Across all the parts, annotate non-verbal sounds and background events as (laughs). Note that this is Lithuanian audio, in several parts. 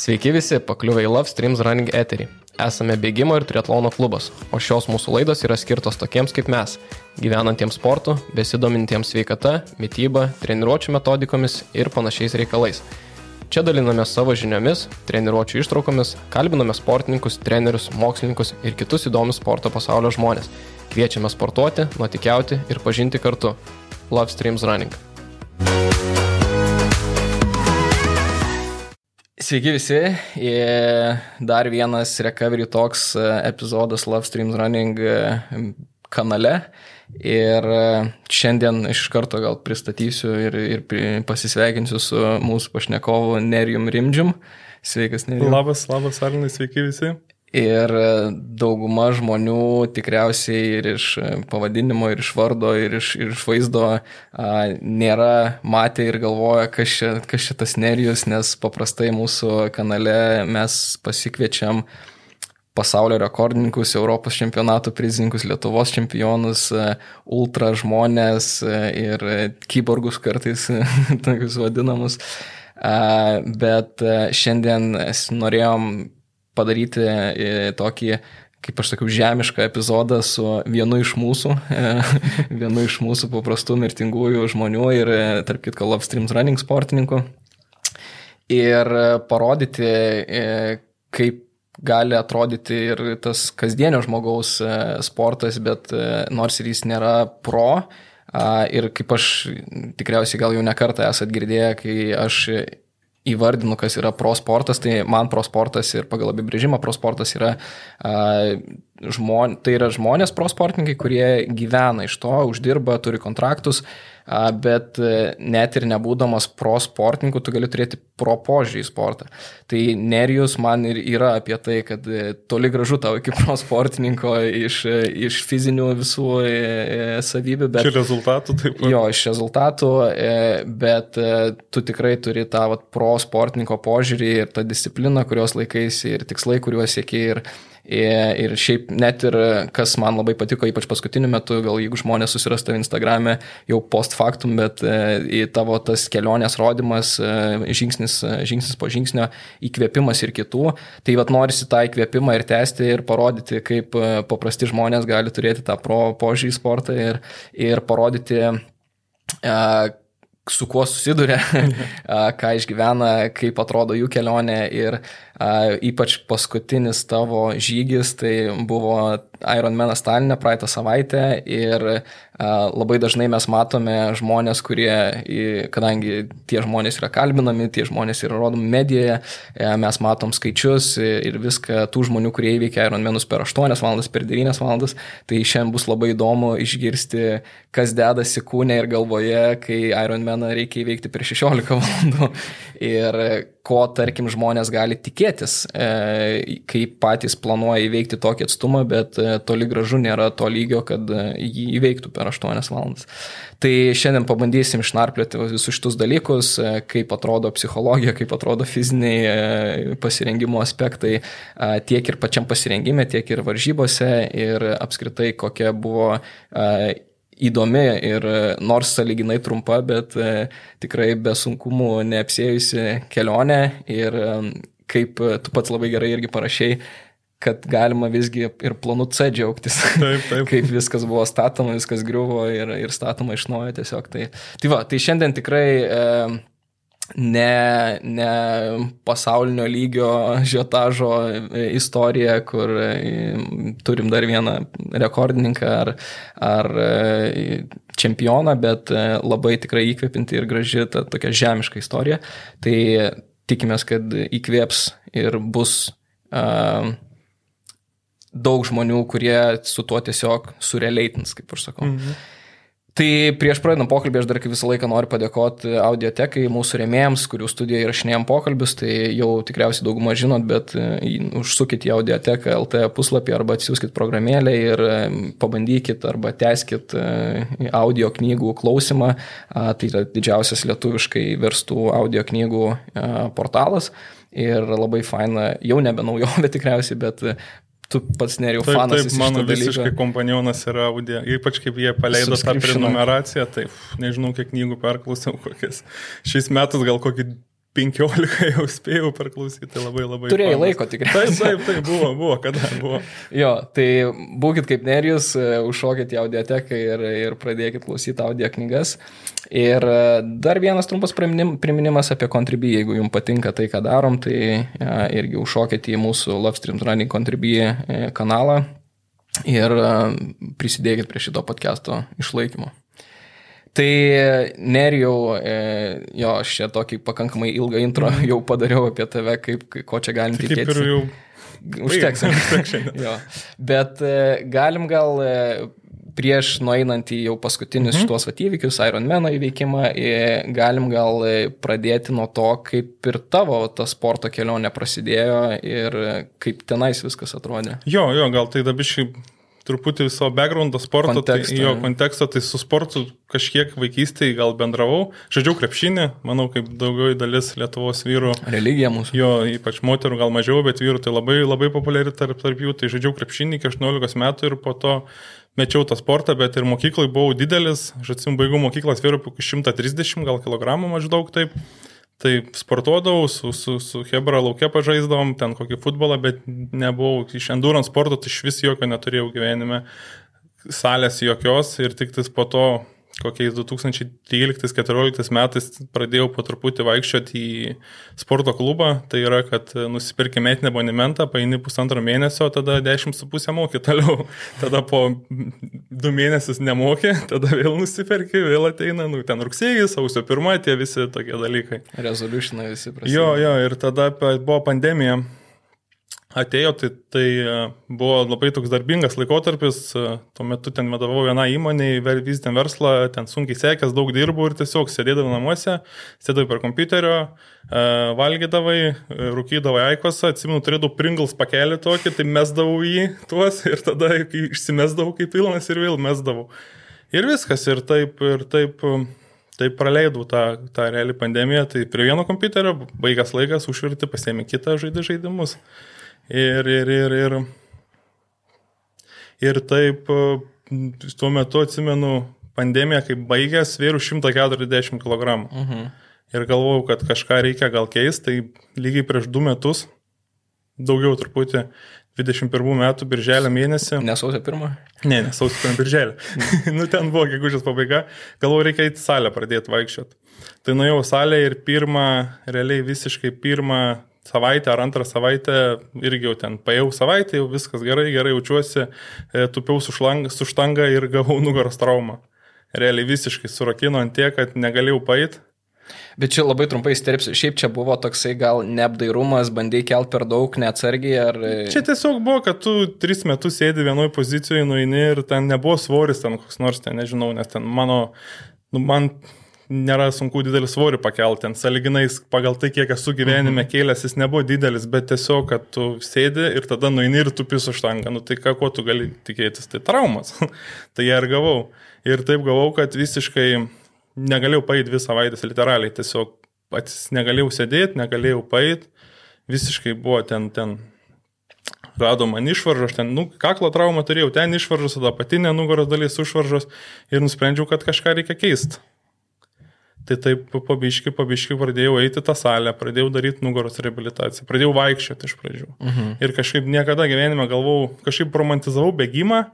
Sveiki visi, pakliuvę į Love Streams Running eterį. Esame bėgimo ir triatlono klubas, o šios mūsų laidos yra skirtos tokiems kaip mes - gyvenantiems sportu, besidomintiems sveikata, mytyba, treniruočio metodikomis ir panašiais reikalais. Čia daliname savo žiniomis, treniruočio ištraukomis, kalbiname sportininkus, trenerius, mokslininkus ir kitus įdomius sporto pasaulio žmonės. Kviečiame sportuoti, nuotikiauti ir pažinti kartu. Love Streams Running. Sveiki visi, dar vienas Recovery Talks e, epizodas Love Streams Running e, kanale. Ir e, šiandien iš karto gal pristatysiu ir, ir pasisveikinsiu su mūsų pašnekovu Nerijum Rimdžium. Sveikas, Nerijum. Labas, labas, Arnai, sveiki visi. Ir dauguma žmonių tikriausiai ir iš pavadinimo, ir iš vardo, ir iš, ir iš vaizdo a, nėra matę ir galvoja, kas čia, kas čia tas nerijus, nes paprastai mūsų kanale mes pasikviečiam pasaulio rekordininkus, Europos čempionatų prizininkus, Lietuvos čempionus, ultra žmonės ir kyborgus kartais, (laughs) tokius vadinamus. Bet šiandien norėjom padaryti e, tokį, kaip aš sakiau, žemišką epizodą su vienu iš mūsų, e, (laughs) vienu iš mūsų paprastų mirtingųjų žmonių ir, e, tarp kitko, Love Streams Running sportininkų. Ir parodyti, kaip gali atrodyti ir tas kasdienio žmogaus sportas, bet nors ir jis nėra pro, ir kaip aš tikriausiai gal jau nekartą esat girdėję, kai aš įvardinu, kas yra pro sportas, tai man pro sportas ir pagal apibrėžimą pro sportas yra, a, žmon, tai yra žmonės pro sportininkai, kurie gyvena iš to, uždirba, turi kontraktus, bet e, net ir nebūdamas pro sportininku, tu gali turėti pro požiūrį į sportą. Tai Nerijus man ir yra apie tai, kad e, toli gražu tau iki pro sportininko iš, e, iš fizinių visų savybių, bet... Iš rezultatų taip pat. Jo, iš rezultatų, bet tu tikrai turi tą vat, pro sportininko požiūrį ir tą discipliną, kurios laikaisi ir tikslai, kuriuos siekiai. Ir, Ir šiaip net ir kas man labai patiko, ypač paskutiniu metu, gal jeigu žmonės susirastų Instagram'e jau post factum, bet e, į tavo tas kelionės rodimas, e, žingsnis, e, žingsnis po žingsnio, įkvėpimas ir kitų, tai vad norisi tą įkvėpimą ir tęsti ir parodyti, kaip paprasti žmonės gali turėti tą pro požiūrį į sportą ir, ir parodyti su kuo susiduria, (laughs) ką išgyvena, kaip atrodo jų kelionė ir a, ypač paskutinis tavo žygis, tai buvo Ironmanas Talinė praeitą savaitę ir labai dažnai mes matome žmonės, kurie, kadangi tie žmonės yra kalbinami, tie žmonės yra rodomi medijoje, e, mes matom skaičius ir viską tų žmonių, kurie įveikia Ironmanus per 8 valandas, per 9 valandas, tai šiandien bus labai įdomu išgirsti, kas dedasi kūne ir galvoje, kai Ironmaną reikia įveikti per 16 valandų. (laughs) Ir ko, tarkim, žmonės gali tikėtis, e, kai patys planuoja įveikti tokį atstumą, bet e, toli gražu nėra to lygio, kad e, jį įveiktų per 8 valandas. Tai šiandien pabandysim išnarplioti visus šitus dalykus, kaip atrodo psichologija, kaip atrodo fiziniai pasirengimo aspektai, tiek ir pačiam pasirengime, tiek ir varžybose ir apskritai kokia buvo įdomi ir nors saliginai trumpa, bet tikrai be sunkumų neapsėjusi kelionė ir kaip tu pats labai gerai irgi parašiai, kad galima visgi ir planu C džiaugtis. Taip, taip. (laughs) kaip viskas buvo statoma, viskas griuvo ir, ir statoma iš naujo tiesiog. Tai, tai va, tai šiandien tikrai e, ne, ne pasaulinio lygio žiotažo istorija, kur e, turim dar vieną rekordininką ar, ar e, čempioną, bet e, labai tikrai įkvepinti ir graži ta tokia žemiška istorija. Tai tikimės, kad įkvėps ir bus uh, daug žmonių, kurie su tuo tiesiog sureleitins, kaip aš sakau. Mhm. Tai prieš pradedant pokalbį aš dar kaip visą laiką noriu padėkoti audiotekai, mūsų remėjams, kurių studijoje įrašinėjom pokalbius, tai jau tikriausiai daugumą žinot, bet e, užsukit į audioteką LT puslapį arba atsiųskit programėlę ir e, pabandykit arba teskit e, audio knygų klausimą. Tai yra didžiausias lietuviškai verstų audio knygų portalas ir labai faina, jau nebe naujovė (laughs) tikriausiai, bet tu pats neriau fanas. Taip, mano visiškai kompanionas yra audio, ypač kaip jie paleido tą prenumeraciją, taip, nežinau, kiek knygų perklausiau, kokias. Šiais metais gal kokį 15 jau spėjau perklausyti, tai labai labai. Turėjai fanas. laiko tikriausiai. Taip, taip, taip, buvo, buvo, kada buvo. Jo, tai būkit kaip Nerijus, e, užšokit į audioteką ir, ir pradėkit klausyti audio knygas. Ir e, dar vienas trumpas priminim- priminimas apie Contribui, jeigu jums patinka tai, ką darom, tai ja, irgi užšokit į mūsų Love Stream Running Contribui e, kanalą ir e, prisidėkit prie šito podcast'o išlaikymo. Tai nerijau, e, jo, aš čia tokį pakankamai ilgą intro jau padariau apie tave, kaip, ko čia galim Tai kaip tikėtis. ir jau. (laughs) Užteks. (laughs) Bet e, galim gal e, prieš nueinant į jau paskutinius mhm. šitos vat įvykius, Ironman įveikimą, galim gal pradėti nuo to, kaip ir tavo ta sporto kelionė prasidėjo ir kaip tenais viskas atrodė. Jo, jo, gal tai dabiškai truputį savo backgroundo sporto, Konteksto, tai, jo, konteksto, tai su sportu kažkiek vaikystėje gal bendravau. Žaidžiau krepšinį, manau, kaip daugiau dalis Lietuvos vyrų. Religija mūsų. Jo, ypač moterų gal mažiau, bet vyrų tai labai, labai populiari tarp, tarp jų. Tai žaidžiau krepšinį iki 18 metų ir po to mečiau tą sportą, bet ir mokyklai buvau didelis. Atsimenu, baigiau mokyklas vyrų apie 130 gal kilogramų maždaug taip. Tai sportuodavau, su, su, su Hebra laukia pažaisdavom, ten kokį futbolą, bet nebuvau iš endurance sporto, tai iš vis jokio neturėjau gyvenime, salės jokios ir tik tais po to kokiais 2013-2014 metais pradėjau po truputį vaikščioti į sporto klubą. Tai yra, kad nusipirki metinį abonementą, paini pusantro mėnesio, tada 10,5 moki toliau. (laughs) Tada po du mėnesius nemoki, tada vėl nusipirki, vėl ateina, nu, ten rugsėjai, sausio pirmą, tie visi tokie dalykai. Resolutionai visi prasidėjo. Jo, jo, ir tada buvo pandemija. Atėjo, tai, tai e, buvo labai toks darbingas laikotarpis, e, tuo metu ten vadovau vieną įmonę, vystėm verslą, ten sunkiai sekęs, daug dirbau ir tiesiog sėdėdavau namuose, sėdėjau per kompiuterio, e, valgydavai, rūkydavai aikosą, atsimenu, turėdavau Pringles pakelį tokį, tai mesdavau jį tuos (laughs) ir tada išsimesdavau kaip pilnas ir vėl mesdavau. Ir viskas, ir taip, ir taip. Taip praleidau tą, tą realią pandemiją, tai prie vieno kompiuterio, baigęs laikas, užvirti, pasiemi kitą žaidį žaidimus. Ir, ir, ir, ir, ir taip, e, tuo metu atsimenu pandemiją, kai baigęs, svėriau 140 kg. Mhm. Ir galvojau, kad kažką reikia gal keisti, tai lygiai prieš du metus, daugiau truputį, 21 metų birželio mėnesį. Nesausio pirmą? Ne, nesausio pirmą birželį. (laughs) nu, ten buvo gegužės pabaiga. Galvoju, reikia į salę pradėti vaikščioti. Tai nuėjau salę ir pirmą, realiai visiškai pirmą savaitę ar antrą savaitę irgi jau ten paėjau savaitę, jau viskas gerai, gerai jaučiuosi, e, tupiau su, šlang, su štanga ir (laughs) gavau nugaros traumą. Realiai visiškai surakino ant tiek, kad negalėjau paėti. Bet čia labai trumpai sterpsiu. Šiaip čia buvo toksai gal neapdairumas, bandai kelt per daug, neatsargiai ar... Čia tiesiog buvo, kad tu tris metus sėdi vienoje pozicijoje, nueini ir ten nebuvo svoris ten koks nors, ten nežinau, nes ten mano, nu, man nėra sunku didelį svorį pakelti, ten saliginais pagal tai, kiek esu gyvenime kėlęs, jis nebuvo didelis, bet tiesiog, kad tu sėdi ir tada nueini ir tu pisu štangą, nu tai ką, ko tu gali tikėtis, tai traumas. (laughs) tai ją ir gavau. Ir taip gavau, kad visiškai negalėjau paėti dvi savaitės, literaliai, tiesiog patys negalėjau sėdėti, negalėjau paėti, visiškai buvo ten, ten rado man išvaržą, aš ten, nu, kaklo traumą turėjau, ten išvaržos, tada patinė nugaros dalis užvaržos ir nusprendžiau, kad kažką reikia keisti. Tai taip pabiški, pabiški pradėjau eiti tą salę, pradėjau daryti nugaros reabilitaciją, pradėjau vaikščioti iš pradžių. Mhm. Ir kažkaip niekada gyvenime galvau, kažkaip romantizavau bėgimą,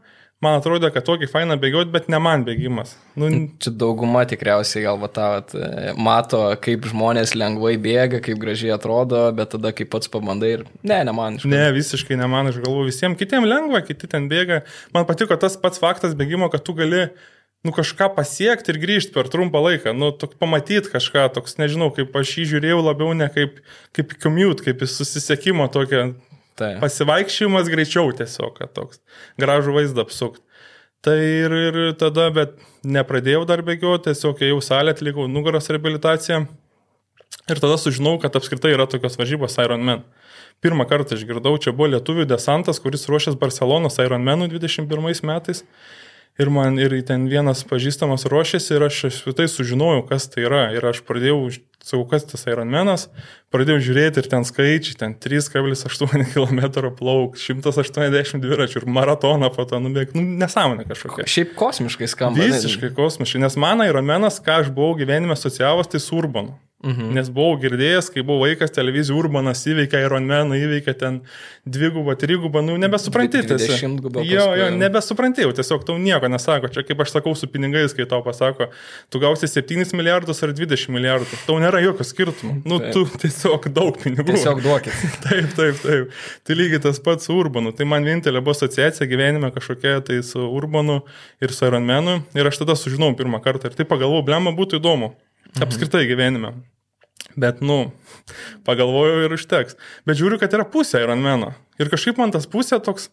man atrodė, kad tokį fainą bėgioti, bet ne man bėgimas. Nu, Čia dauguma tikriausiai galva tą vat, mato, kaip žmonės lengvai bėga, kaip gražiai atrodo, bet tada, kai pats pabandai ir... Ne, ne man. iš Ne, visiškai ne man, aš galvoju, visiems kitiems lengva, kiti ten bėga. Man patiko tas pats faktas bėgimo, kad tu gali nu, kažką pasiekti ir grįžti per trumpą laiką, nu, pamatyti kažką, toks, nežinau, kaip aš jį žiūrėjau labiau ne kaip, kaip commute, kaip į susisiekimo tokią Tai. pasivaikščiojimas greičiau tiesiog, kad toks gražų vaizdą apsukt. Tai ir, ir tada, bet nepradėjau dar bėgioti, tiesiog ėjau salę, atlikau nugaros reabilitaciją. Ir tada sužinau, kad apskritai yra tokios varžybos Ironman. Pirmą kartą išgirdau, čia buvo lietuvių desantas, kuris ruošęs Barcelonos Ironmanų 21 metais. Ir man ir ten vienas pažįstamas ruošėsi ir aš apskritai sužinojau, kas tai yra. Ir aš pradėjau, sakau, kas tas Ironmanas, pradėjau žiūrėti ir ten skaičiai, ten 3,8 km (laughs) plauk, 180 dviračių ir maratoną po to nubėgti. Nu, nesąmonė kažkokia. Šiaip kosmiškai skamba. Visiškai kosmiškai, nes man Ironmanas, ką aš buvau gyvenime asociavęs, tai su Urbanu. Mhm. Nes buvau girdėjęs, kai buvau vaikas, televizijų Urbanas įveikė Ironmaną, įveikė ten dvigubą, trigubą, nu nebesupranti tiesiog. Jo, jo, nebesupranti, jau tiesiog tau nieko nesako. Čia kaip aš sakau su pinigais, kai tau pasako, tu gausi 7 milijardus ar 20 milijardų. Tau nėra jokio skirtumo. Nu, taip. tu (laughs) tiesiog daug pinigų. Tiesiog duokit. (laughs) taip, taip, taip. Tai lygiai tas pats su Urbanu. Tai man vienintelė buvo asociacija gyvenime kažkokia tai su Urbanu ir su Ironmanu. Ir aš tada sužinau pirmą kartą. Ir tai pagalvojau, blema būtų įdomu. Mhm. Apskritai gyvenime. Bet, nu, pagalvojau ir užteks. Bet žiūriu, kad yra pusė Ironmano. Ir kažkaip man tas pusė toks,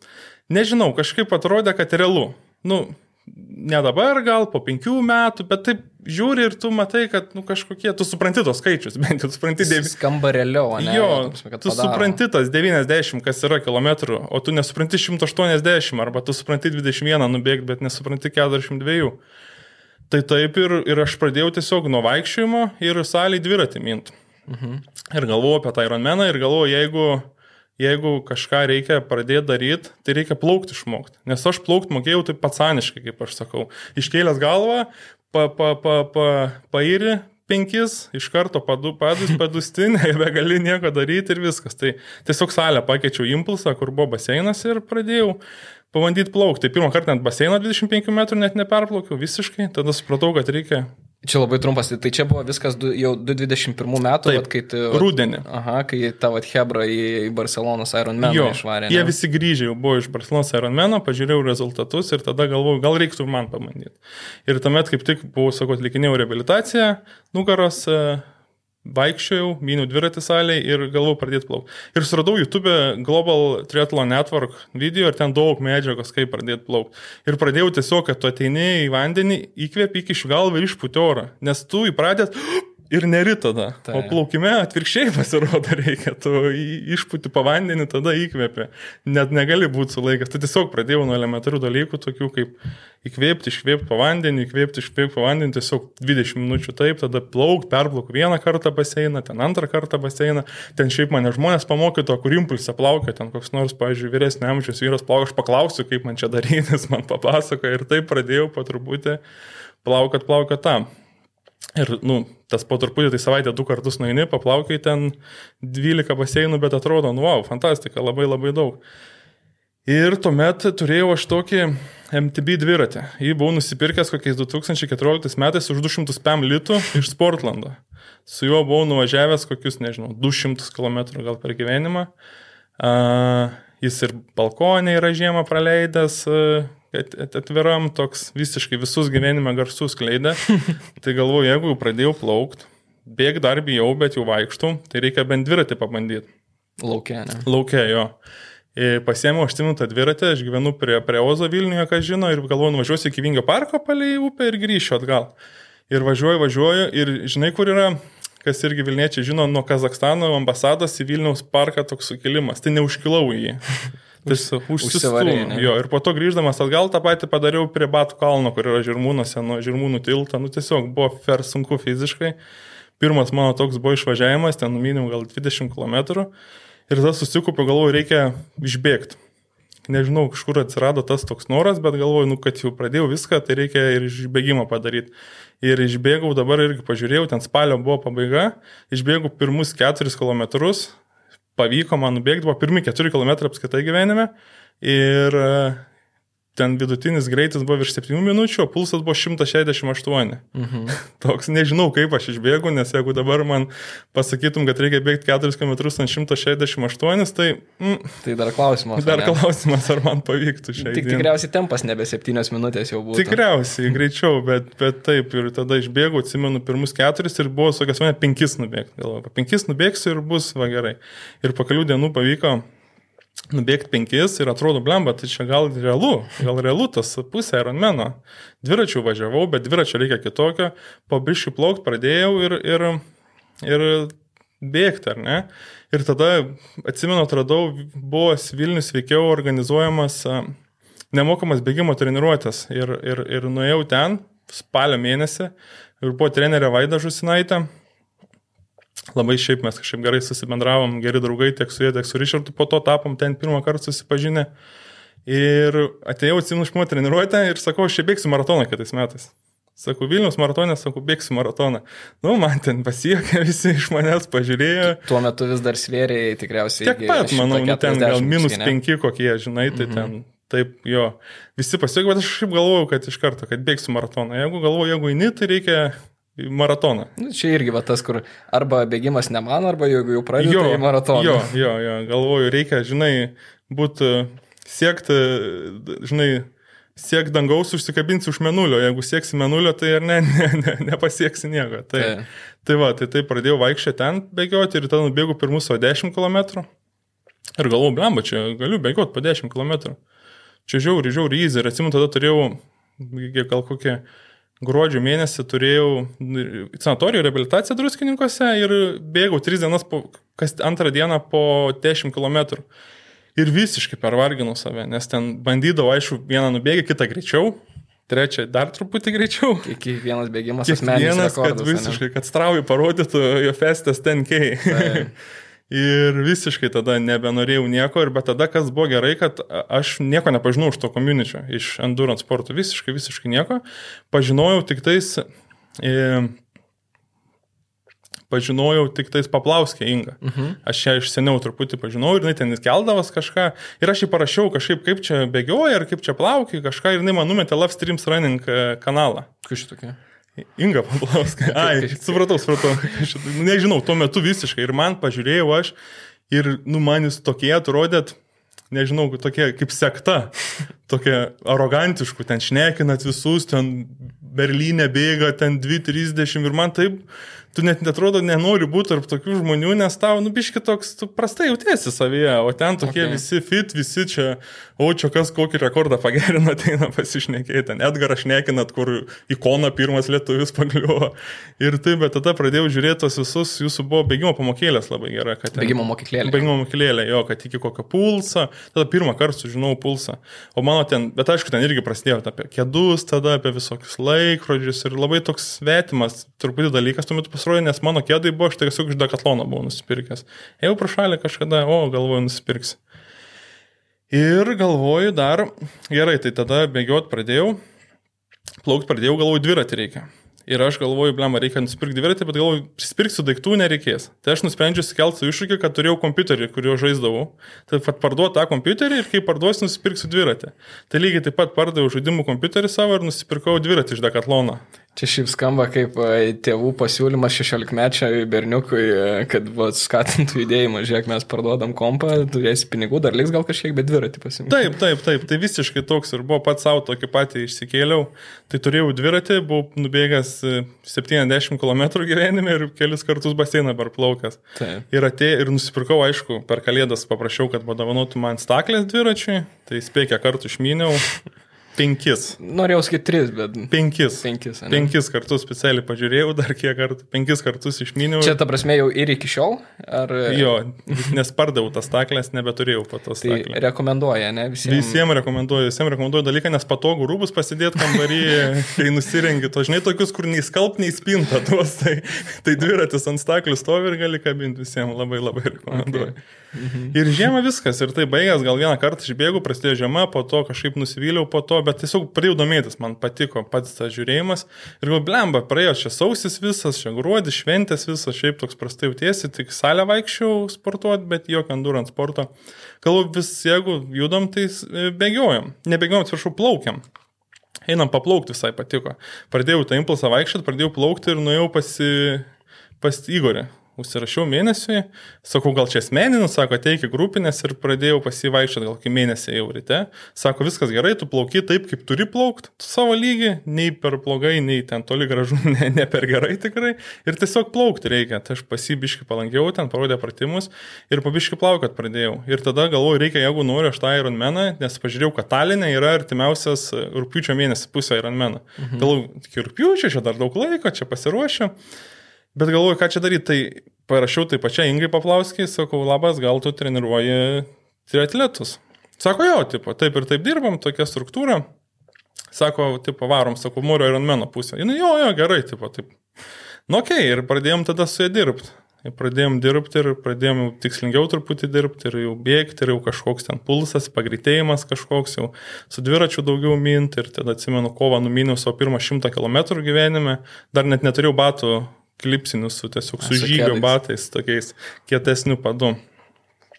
nežinau, kažkaip atrodė, kad realu. Nu, ne dabar gal, po penkių metų, bet taip žiūri ir tu matai, kad, nu, kažkokie, tu supranti tos skaičius, (laughs) bent jau supranti 90. Skamba realiau, ne? Jo, prasme, tu padaro. supranti tas 90, kas yra kilometrų, o tu nesupranti 180, arba tu supranti 21 nubėgti, bet nesupranti 42. Tai taip ir, ir aš pradėjau tiesiog nuo vaikščiojimo ir salį dviratį mint. Mhm. Ir galvoju apie tą Ironmeną ir galvoju, jeigu, jeigu kažką reikia pradėti daryti, tai reikia plaukti išmokti. Nes aš plaukti mokėjau taip patsaniškai, kaip aš sakau. Iškėlęs galvą, pa, pa, pa, pa, pairi penkis, iš karto padu, padus, padusti, nebegali nieko daryti ir viskas. Tai tiesiog salę pakeičiau impulsą, kur buvo baseinas ir pradėjau pabandyti plaukti. Tai pirmą kartą ant baseino 25 metrų net neperplaukiau visiškai, tada supratau, kad reikia Čia labai trumpas, tai čia buvo viskas du, jau 2021 metų, Taip, kai tu... Rūdienį. Aha, kai tavo Hebra į, į Barcelonos Ironman išvarė. Ne? Jie visi grįžę jau buvo iš Barcelonos Ironmano, pažiūrėjau rezultatus ir tada galvojau, gal reiktų man pabandyti. Ir tuomet kaip tik buvau, sakot, likinėjau rehabilitaciją, nugaros vaikščiojau, myniau dviratį salėje ir galvojau pradėti plaukti. Ir suradau YouTube Global Triathlon Network video ir ten daug medžiagos, kaip pradėti plaukti. Ir pradėjau tiesiog, kad tu ateini į vandenį, įkvėpi iki šių galvą ir išpūti orą. Nes tu įpratęs (gasps) (gasps) ir neri tada. Tai. O plaukime atvirkščiai (laughs) pasirodo reikia, tu išpūti po vandenį, tada įkvėpi. Net negali būti sulaikęs. Tu tiesiog pradėjau nuo elementarių dalykų, tokių kaip įkvėpti, iškvėpti po vandenį, įkvėpti, iškvėpti po vandenį, tiesiog 20 minučių taip, tada plauk, perplauk vieną kartą baseiną, ten antrą kartą baseiną. Ten šiaip mane žmonės pamokyto, kur impulsą plaukia, ten koks nors, pavyzdžiui, vyresnė amžiaus vyras plaukia, aš paklausiu, kaip man čia daryti, jis (laughs) man papasakoja ir taip pradėjau po truputį plaukat, plaukat tam. Ir, nu, tas po truputį, tai savaitę du kartus nueini, paplaukai ten 12 baseinų, bet atrodo, nu, wow, fantastika, labai labai daug. Ir tuomet turėjau aš tokį MTB dviratį. Jį buvau nusipirkęs kokiais 2014 metais už 200 pm litų iš Sportlando. Su juo buvau nuvažiavęs kokius, nežinau, 200 km gal per gyvenimą. Uh, jis ir balkonė yra žiemą praleidęs, uh, atviram toks visiškai visus gyvenime garsus kleidė. (laughs) tai galvoju, jeigu jau pradėjau plaukti, bėg dar bijau, bet jau vaikštų, tai reikia bent dviratį pabandyti. Laukia, ne? Laukia, jo. Ir pasiėmiau aštuntą dviratį, aš gyvenu prie, prie Ozo Vilniuje, ką žino, ir galvoju, nuvažiuosiu iki Vingio parko palei upę ir grįšiu atgal. Ir važiuoju, važiuoju, ir žinai, kur yra, kas irgi Vilniečiai žino, nuo Kazakstano ambasados į Vilniaus parką toks sukilimas, tai neužkilau į jį. (laughs) Tiesiog užsistūmė. Jo, ir po to grįždamas atgal tą patį padariau prie Batų kalno, kur yra Žirmūnuose, nuo Žirmūnų tilto. Nu, tiesiog buvo fer sunku fiziškai. Pirmas mano toks buvo išvažiavimas, ten numiniau gal 20 km. Ir tada susikaupiu, galvoju, reikia išbėgti. Nežinau, kažkur atsirado tas toks noras, bet galvoju, nu, kad jau pradėjau viską, tai reikia ir išbėgimą padaryti. Ir išbėgau, dabar irgi pažiūrėjau, ten spalio buvo pabaiga, išbėgau pirmus 4 km, pavyko man nubėgti, buvo pirmi 4 km apskaitai gyvenime. Ir ten vidutinis greitis buvo virš 7 minučių, o pulsas buvo 168. Mhm. (laughs) Toks nežinau, kaip aš išbėgu, nes jeigu dabar man pasakytum, kad reikia bėgti 4 km ant 168, tai... Mm, tai dar klausimas. Dar ar klausimas, ar man pavyktų šiandien. Tik tikriausiai tempas nebe 7 minutės jau buvo. Tikriausiai, greičiau, bet, bet taip, ir tada išbėgu, atsimenu pirmus 4 ir buvo, sakas, mane 5 nubėgti. Galvoju, 5 nubėgsiu ir bus, va gerai. Ir po kelių dienų pavyko nubėgti penkis ir atrodo, blemba, tai čia gal realu, gal realu tas pusė Ironmano. Dviračių važiavau, bet dviračio reikia kitokio, po biškių plaukti pradėjau ir, ir, ir bėgti, ar ne? Ir tada, atsimenu, atradau, buvo Vilnius veikiau organizuojamas nemokamas bėgimo treniruotės ir, ir, ir nuėjau ten spalio mėnesį ir buvo trenerė Vaida Žusinaitė Labai šiaip mes kažkaip gerai susibendravom, geri draugai tiek su jie, tiek su Richardu, po to tapom ten pirmą kartą susipažinę. Ir atėjau atsimnušimo treniruotę ir sakau, aš čia bėgsiu maratoną kitais metais. Sakau, Vilnius maratonė, sakau, bėgsiu maratoną. Nu, man ten pasiekė, (laughs) visi iš manęs pažiūrėjo. Tuo metu vis dar svėriai tikriausiai. Tiek pat, manau, nu, ten gal minus penki kokie, žinai, tai mhm. ten taip, jo. Visi pasiekė, bet aš šiaip galvojau, kad iš karto, kad bėgsiu maratoną. Jeigu galvoju, jeigu eini, tai reikia maratoną. Nu, čia irgi va tas, kur arba bėgimas ne man, arba jeigu jau pradėjau, tai maratoną. Jo, jo, jo, galvoju, reikia, žinai, būti, siekti, žinai, siek dangaus užsikabinsi už menulio, jeigu sieksi menulio, tai ar ne, (laughs) ne, ne nepasieksi nieko. Tai, tai. tai va, tai taip pradėjau vaikščioti ten bėgioti ir tada nubėgu pirmus savo 10 km. Ir galvoju, blemba, čia galiu bėgioti po 10 km. Čia žiauri, žiauri įzį ir atsimenu, tada turėjau, gal kokie gruodžio mėnesį turėjau sanatorijų reabilitaciją druskininkose ir bėgau 3 dienas, po, kas antrą dieną po 10 km ir visiškai pervarginau save, nes ten bandydavau, aišku, vieną nubėgį, kitą greičiau, trečią dar truputį greičiau. Kiekvienas bėgimas asmeninis. Kad visiškai, kad straujų parodytų jo festas 10K. Tai. (laughs) ir visiškai tada nebenorėjau nieko, ir bet tada kas buvo gerai, kad aš nieko nepažinau iš to komuničio, iš endurance sporto, visiškai, visiškai nieko. Pažinojau tik tais... E, pažinojau tik tais paplauskę Inga. Uh mhm. -huh. Aš ją iš seniau truputį pažinojau ir jinai ten keldavas kažką. Ir aš jį parašiau kažkaip, kaip čia bėgioja ir kaip čia plaukia kažką. Ir jinai man numetė Love Streams Running e, kanalą. Kas šitokia? Inga Paplauska. Ai, supratau, supratau. Nežinau, tuo metu visiškai. Ir man pažiūrėjau aš ir, nu, man jūs tokie atrodėt, nežinau, tokie kaip sekta, tokie arogantiškų, ten šnekinat visus, ten Berlyne bėga, ten 2.30 ir man taip tu net netrodo, nenori būti tarp tokių žmonių, nes tau, nu, biški toks, tu prastai jautiesi savyje, o ten tokie okay. visi fit, visi čia, o čia kas kokį rekordą pagerino, (laughs) ateina pasišnekėti, ten Edgarą šnekinat, kur ikona pirmas lietuvis pagliuvo. Ir taip, bet tada pradėjau žiūrėti tos visus, jūsų buvo bėgimo pamokėlės labai gera. Ten, bėgimo mokyklėlė. Bėgimo mokyklėlė, jo, kad iki kokio pulsą, tada pirmą kartą sužinau pulsą. O mano ten, bet aišku, ten irgi prasidėjo apie kėdus, tada apie visokius laikrodžius ir labai toks svetimas, truputį dalykas tuo metu pasirodė nes mano kėdai buvo, aš tiesiog iš Dekatlono buvau nusipirkęs. Ėjau pro šalį kažkada, o galvoju, nusipirksiu. Ir galvoju dar, gerai, tai tada bėgiot pradėjau, plaukti pradėjau, galvoju, dviratį reikia. Ir aš galvoju, blema, reikia nusipirkti dviratį, bet galvoju, prisipirksiu daiktų nereikės. Tai aš nusprendžiau skelti iššūkį, kad turėjau kompiuterį, kuriuo žaisdavau. Tai pat parduodu tą kompiuterį ir kai parduosiu, nusipirksiu dviratį. Tai lygiai taip pat pardaviau žaidimų kompiuterį savo ir nusipirkau dviratį iš Dekatlono. Čia šiaip skamba kaip e, tėvų pasiūlymas 16-mečiai berniukui, e, kad skatintų judėjimą, žiūrėk, mes parduodam kompą, turėsi pinigų, dar liks gal kažkiek, bet dviratį pasimti. Taip, taip, taip, tai visiškai toks ir buvo pats savo tokį patį išsikėliau. Tai turėjau dviratį, buvau nubėgęs 70 e, km gyvenime ir kelis kartus baseiną perplaukęs. Ir atėjau ir nusipirkau, aišku, per kalėdas paprašiau, kad padovanotų man staklės dviračiui, tai spėkia kartų išmyniau. (laughs) Penkis. Norėjau sakyti tris, bet. Penkis. Penkis, ne? Penkis kartus specialiai pažiūrėjau, dar kiek kartų. Penkis kartus išminiau. Čia ta prasme jau ir iki šiol? Ar... Jo, nes pardavau tas taklės, nebeturėjau patos. Tai taklės. rekomenduoja, ne? Visiems. Visiems rekomenduoju, visiems rekomenduoju dalyką, nes patogu rūbus pasidėti kambarį, (laughs) kai nusirengi. To žinai, tokius, kur nei skalp, nei spinta tuos. Tai, tai dviratis ant staklių stovi ir gali kabinti visiems. Labai labai rekomenduoju. Okay. Mhm. Ir žiemą viskas. Ir tai baigęs, gal vieną kartą išbėgu, prasidėjo žiema, po to kažkaip nusivyliau, po to bet tiesiog pradėjau domėtis, man patiko pats tas žiūrėjimas ir galvoju, blemba, praėjo čia sausis visas, čia gruodis, šventės visas, šiaip toks prastai jautiesi, tik salę vaikščiau sportuoti, bet jokio endurance sporto. Galvoju, vis jeigu judam, tai e, bėgiojam, nebėgiojam, atsiprašau, plaukiam. Einam paplaukti visai patiko. Pradėjau tą impulsą vaikščioti, pradėjau plaukti ir nuėjau pasi, pas Igorį, užsirašiau mėnesiui, sakau, gal čia asmeninis, sako, ateik į grupinės ir pradėjau pasivaiščioti gal kokį mėnesį jau ryte. Sako, viskas gerai, tu plauki taip, kaip turi plaukti, savo lygį, nei per blogai, nei ten toli gražu, (laughs) ne, ne per gerai tikrai. Ir tiesiog plaukti reikia. Tai aš pasibiški palankiau, ten parodė pratimus ir pabiški plaukat pradėjau. Ir tada galvoju, reikia, jeigu noriu aš tą Ironmaną, nes pažiūrėjau, kad Talinė yra artimiausias rūpiučio mėnesį pusė Ironmaną. Mhm. Galvoju, iki rūpiučio, čia dar daug laiko, čia pasiruošiu. Bet galvoju, ką čia daryti, tai parašiau tai pačiai Ingai Paplauskiai, sakau, labas, gal tu treniruoji triatletus. Sako, jo, tipo, taip ir taip dirbam, tokia struktūra. Sako, tipo, varom, sako, Mūrio Ironmeno pusė. Jis, jo, jo, gerai, tipo, taip. Nu, okei, okay, ir pradėjom tada su jie dirbti. pradėjom dirbti ir pradėjom jau tikslingiau truputį dirbti ir jau bėgti ir jau kažkoks ten pulsas, pagreitėjimas kažkoks jau su dviračiu daugiau minti ir tada atsimenu kovą numiniau savo pirmą šimtą kilometrų gyvenime, dar net neturėjau batų klipsinių su tiesiog su žygio batais, tokiais kietesnių padų.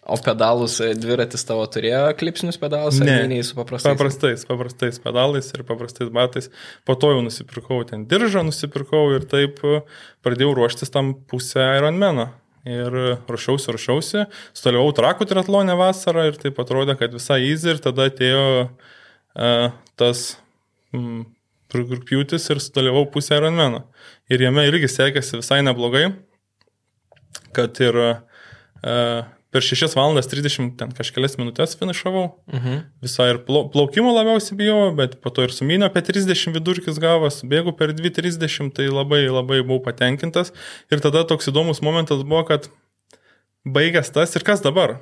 O pedalus e, dviratis tavo turėjo klipsinius pedalus? Ne, nei su paprastais? Paprastais, paprastais pedalais ir paprastais batais. Po to jau nusipirkau ten diržą, nusipirkau ir taip e, pradėjau ruoštis tam pusę Ironmano. Ir ruošiausi, ruošiausi, stoliavau trakų triatlonę vasarą ir taip atrodė, kad visai easy ir tada atėjo uh, tas mm, rūpjūtis ir stoliavau pusę Ironmano. Ir jame irgi sekėsi visai neblogai, kad ir uh, per 6 valandas 30 ten kažkelias minutės finišavau. Mhm. Visai ir plaukimo labiausiai bijau, bet po to ir sumynio apie 30 vidurkis gavas, bėgu per 2.30, tai labai labai buvau patenkintas. Ir tada toks įdomus momentas buvo, kad baigęs tas ir kas dabar?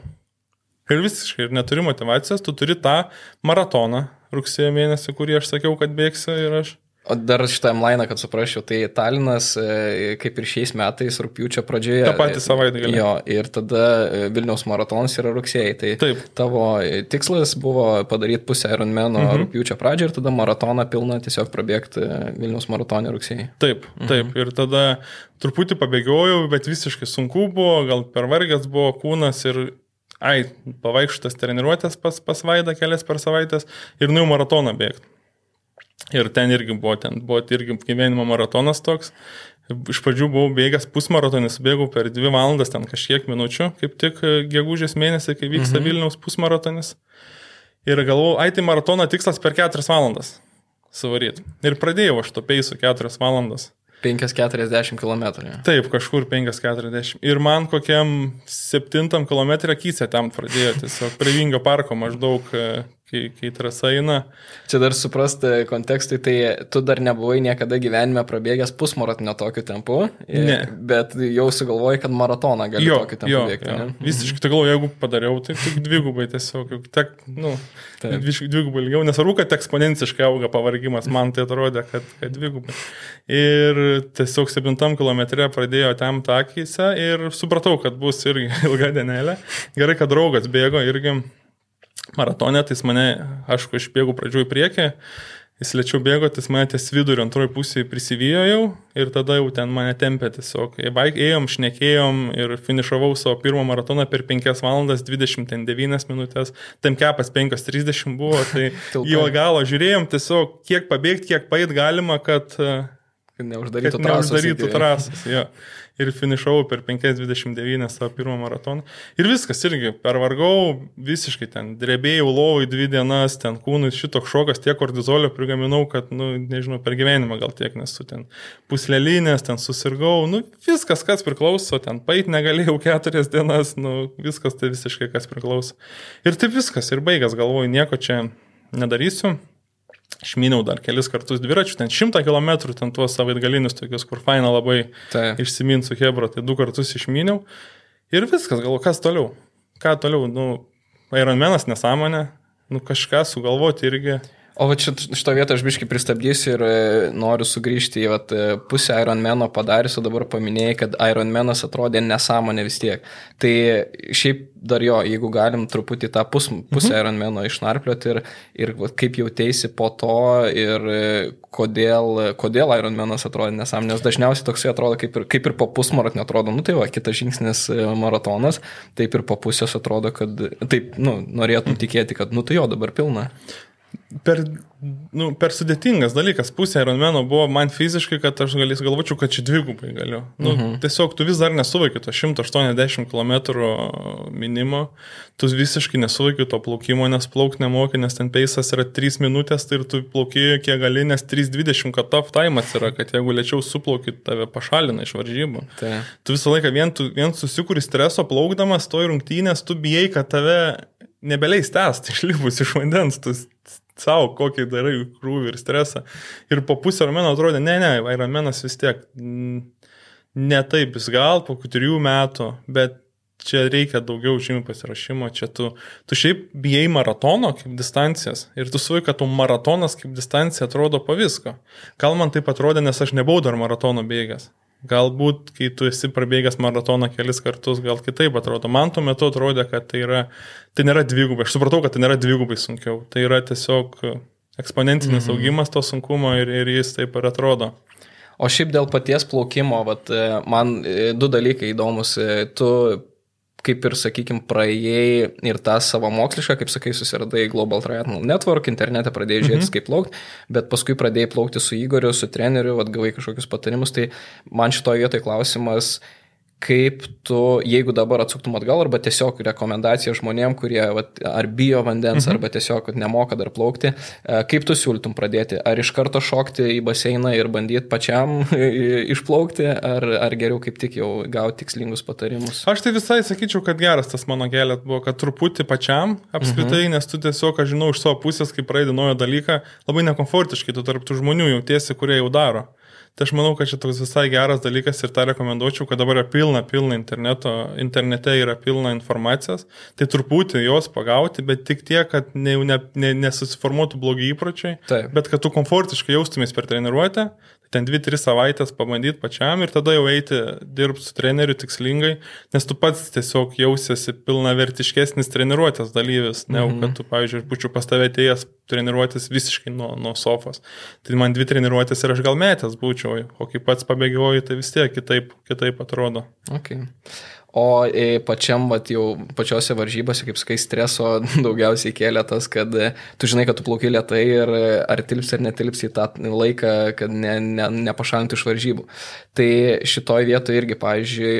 Ir visiškai, ir neturi motivacijos, tu turi tą maratoną rugsėjo mėnesį, kurį aš sakiau, kad bėgsiu ir aš O dar šitą lainą, kad suprasčiau, tai Talinas, e, kaip ir šiais metais, rūpiučio pradžioje. Ta pati savaitgalį. Jo, ir tada e, Vilniaus maratonas yra rugsėjai. Tai Taip. tavo tikslas buvo padaryti pusę Ironmano mhm. rūpiučio pradžią ir tada maratoną pilną tiesiog prabėgti Vilniaus maratonė rugsėjai. Taip, taip. Mhm. Ir tada truputį pabėgiojau, bet visiškai sunku buvo, gal pervargęs buvo kūnas ir ai, pavaikštas treniruotės pas, pas Vaidą kelias per savaitės ir nu maratoną bėgti. Ir ten irgi buvo, ten buvo irgi gyvenimo maratonas toks. Iš pradžių buvau bėgęs pusmaratonis, bėgau per dvi valandas, ten kažkiek minučių, kaip tik gegužės mėnesį, kai vyksta mhm. Vilniaus pusmaratonis. Ir galvojau, ai tai maratono tikslas per keturias valandas suvaryti. Ir pradėjau aš to peisų keturias valandas. 5,40 km. Taip, kažkur 5,40. Ir man kokiam 7 km kysė tam pradėjo tiesiog prie Vingio parko maždaug kai, kai trasa eina. Čia dar suprasti kontekstui, tai tu dar nebuvai niekada gyvenime prabėgęs pusmaratonio tokiu tempu, ne. bet jau sugalvojai, kad maratoną gali jo, tokiu tempu jo, bėgti. Jo. Visiškai, tai galvoju, jeigu padariau, tai tik dvigubai tiesiog, tek, nu, dvigubai ilgiau, nesvarbu, kad eksponenciškai auga pavargimas, man tai atrodė, kad, kad dvigubai. Ir tiesiog 7 km pradėjo tam takyse ir supratau, kad bus irgi (laughs) ilga dienelė. Gerai, kad draugas bėgo irgi maratonė, tai jis mane, aišku, išbėgau pradžioj į priekį, jis lėčiau bėgo, tai jis mane ties vidurį antroji pusėje prisivijo jau ir tada jau ten mane tempė tiesiog. Ėjom, šnekėjom ir finišavau savo pirmą maratoną per 5 valandas 29 minutės, tam kepas 5.30 buvo, (laughs) tai į galą žiūrėjom tiesiog, kiek pabėgti, kiek pait galima, kad... Kad neuždarytų trasos. Neuždarytų trasos, jo ir finišavau per 5.29 savo pirmą maratoną. Ir viskas irgi, pervargau, visiškai ten drebėjau lovai dvi dienas, ten kūnui šitoks šokas, tiek kortizolio prigaminau, kad, nu, nežinau, per gyvenimą gal tiek nesu ten puslelinės, ten susirgau, nu, viskas, kas priklauso, ten pait negalėjau keturias dienas, nu, viskas tai visiškai kas priklauso. Ir taip viskas, ir baigęs galvoju, nieko čia nedarysiu. Išminiau dar kelis kartus dviračių, ten šimtą kilometrų, ten tuos savaitgalinius tokius, kur faina labai tai. išsimint su Hebra, tai du kartus išminiau. Ir viskas, galvo, kas toliau? Ką toliau? Nu, Ironmanas nesąmonė, nu kažką sugalvoti irgi. O va šito vietą aš biškai pristabdysiu ir e, noriu sugrįžti į vat, e, pusę Ironmano padarius, o dabar paminėjai, kad Ironmanas atrodė nesąmonė vis tiek. Tai šiaip dar jo, jeigu galim truputį tą pus, pusę mhm. Ironmano išnarplioti ir, ir vat, kaip jautėsi po to ir e, kodėl, kodėl Ironmanas atrodė nesąmonė, nes dažniausiai toksai atrodo kaip ir, kaip ir po pusmaratonio atrodo, nu tai va, kitas žingsnis maratonas, taip ir po pusės atrodo, kad taip, nu, norėtum tikėti, kad, nu tai jo, dabar pilna per, nu, per sudėtingas dalykas. Pusė Ironmano buvo man fiziškai, kad aš galės galvočiau, kad čia dvigubai galiu. Nu, mhm. Tiesiog tu vis dar nesuveikiu to 180 km minimo, tu visiškai nesuveikiu to plaukimo, nes plauk nemoki, nes ten peisas yra 3 minutės, tai ir tu plauki kiek gali, nes 3.20 cut-off time'as yra, kad jeigu lėčiau suplauki, tave pašalina iš varžybų. Tai. Tu visą laiką vien, tu, vien susikūri streso plaukdamas, to rungtynės, tu bijai, kad tave nebeleis tęsti (laughs) išlipus iš vandens, tu savo kokį darai krūvį ir stresą. Ir po pusę rameno atrodė, ne, ne, Ironmanas vis tiek ne taip, jis gal po trijų metų, bet čia reikia daugiau žymių pasirašymo, čia tu, tu šiaip bijai maratono kaip distancijas ir tu suvai, kad tu maratonas kaip distancija atrodo po visko. Gal man taip atrodė, nes aš nebuvau dar maratono bėgęs. Galbūt, kai tu esi prabėgęs maratoną kelis kartus, gal kitaip atrodo. Man tuo metu atrodė, kad tai, yra, tai nėra dvigubai. Aš supratau, kad tai nėra dvigubai sunkiau. Tai yra tiesiog eksponentinis mhm. augimas to sunkumo ir, ir jis taip ir atrodo. O šiaip dėl paties plaukimo, vat, man du dalykai įdomus. Tu kaip ir, sakykime, praėjai ir tą savo mokslišką, kaip sakai, susiradai Global Triathlon Network, internete pradėjai žiūrėti, mhm. kaip plaukti, bet paskui pradėjai plaukti su Igoriu, su treneriu, atgavai kažkokius patarimus, tai man šitoje vietoje klausimas, kaip tu, jeigu dabar atsuktum atgal, arba tiesiog rekomendacija žmonėm, kurie vat, ar bijo vandens, mhm. arba tiesiog nemoka dar plaukti, e, kaip tu siūlytum pradėti? Ar iš karto šokti į baseiną ir bandyti pačiam (laughs) išplaukti, ar, ar geriau kaip tik jau gauti tikslingus patarimus? Aš tai visai sakyčiau, kad geras tas mano kelias buvo, kad truputį pačiam apskritai, mhm. nes tu tiesiog, aš žinau iš savo pusės, kai praeidai naują dalyką, labai nekomfortiškai tu tarp tų žmonių jautiesi, kurie jau daro. Tai aš manau, kad čia toks visai geras dalykas ir tą rekomenduočiau, kad dabar yra pilna, pilna interneto, internete yra pilna informacijos, tai truputį jos pagauti, bet tik tiek, kad ne, ne, ne, nesusiformuotų blogi įpročiai, Taip. bet kad tu komfortiškai jaustumės per treniruotę, ten 2-3 savaitės pabandyti pačiam ir tada jau eiti dirbti su treneriu tikslingai, nes tu pats tiesiog jausiesi pilnavertiškesnis treniruotės dalyvis, ne, -hmm. kad tu, pavyzdžiui, būčiau pas tave atėjęs treniruotės visiškai nuo, nuo sofos. Tai man dvi treniruotės ir aš gal metęs būčiau, o kai pats pabėgioju, tai vis tiek kitaip, kitaip atrodo. Okay. O pačiam, vat, jau pačiose varžybose, kaip sakai, streso (laughs) daugiausiai kėlė tas, kad e, tu žinai, kad tu plaukai lietai ir e, ar tilps ar netilps į tą laiką, kad ne, ne, nepašalinti iš varžybų. Tai šitoje vietoje irgi, pavyzdžiui,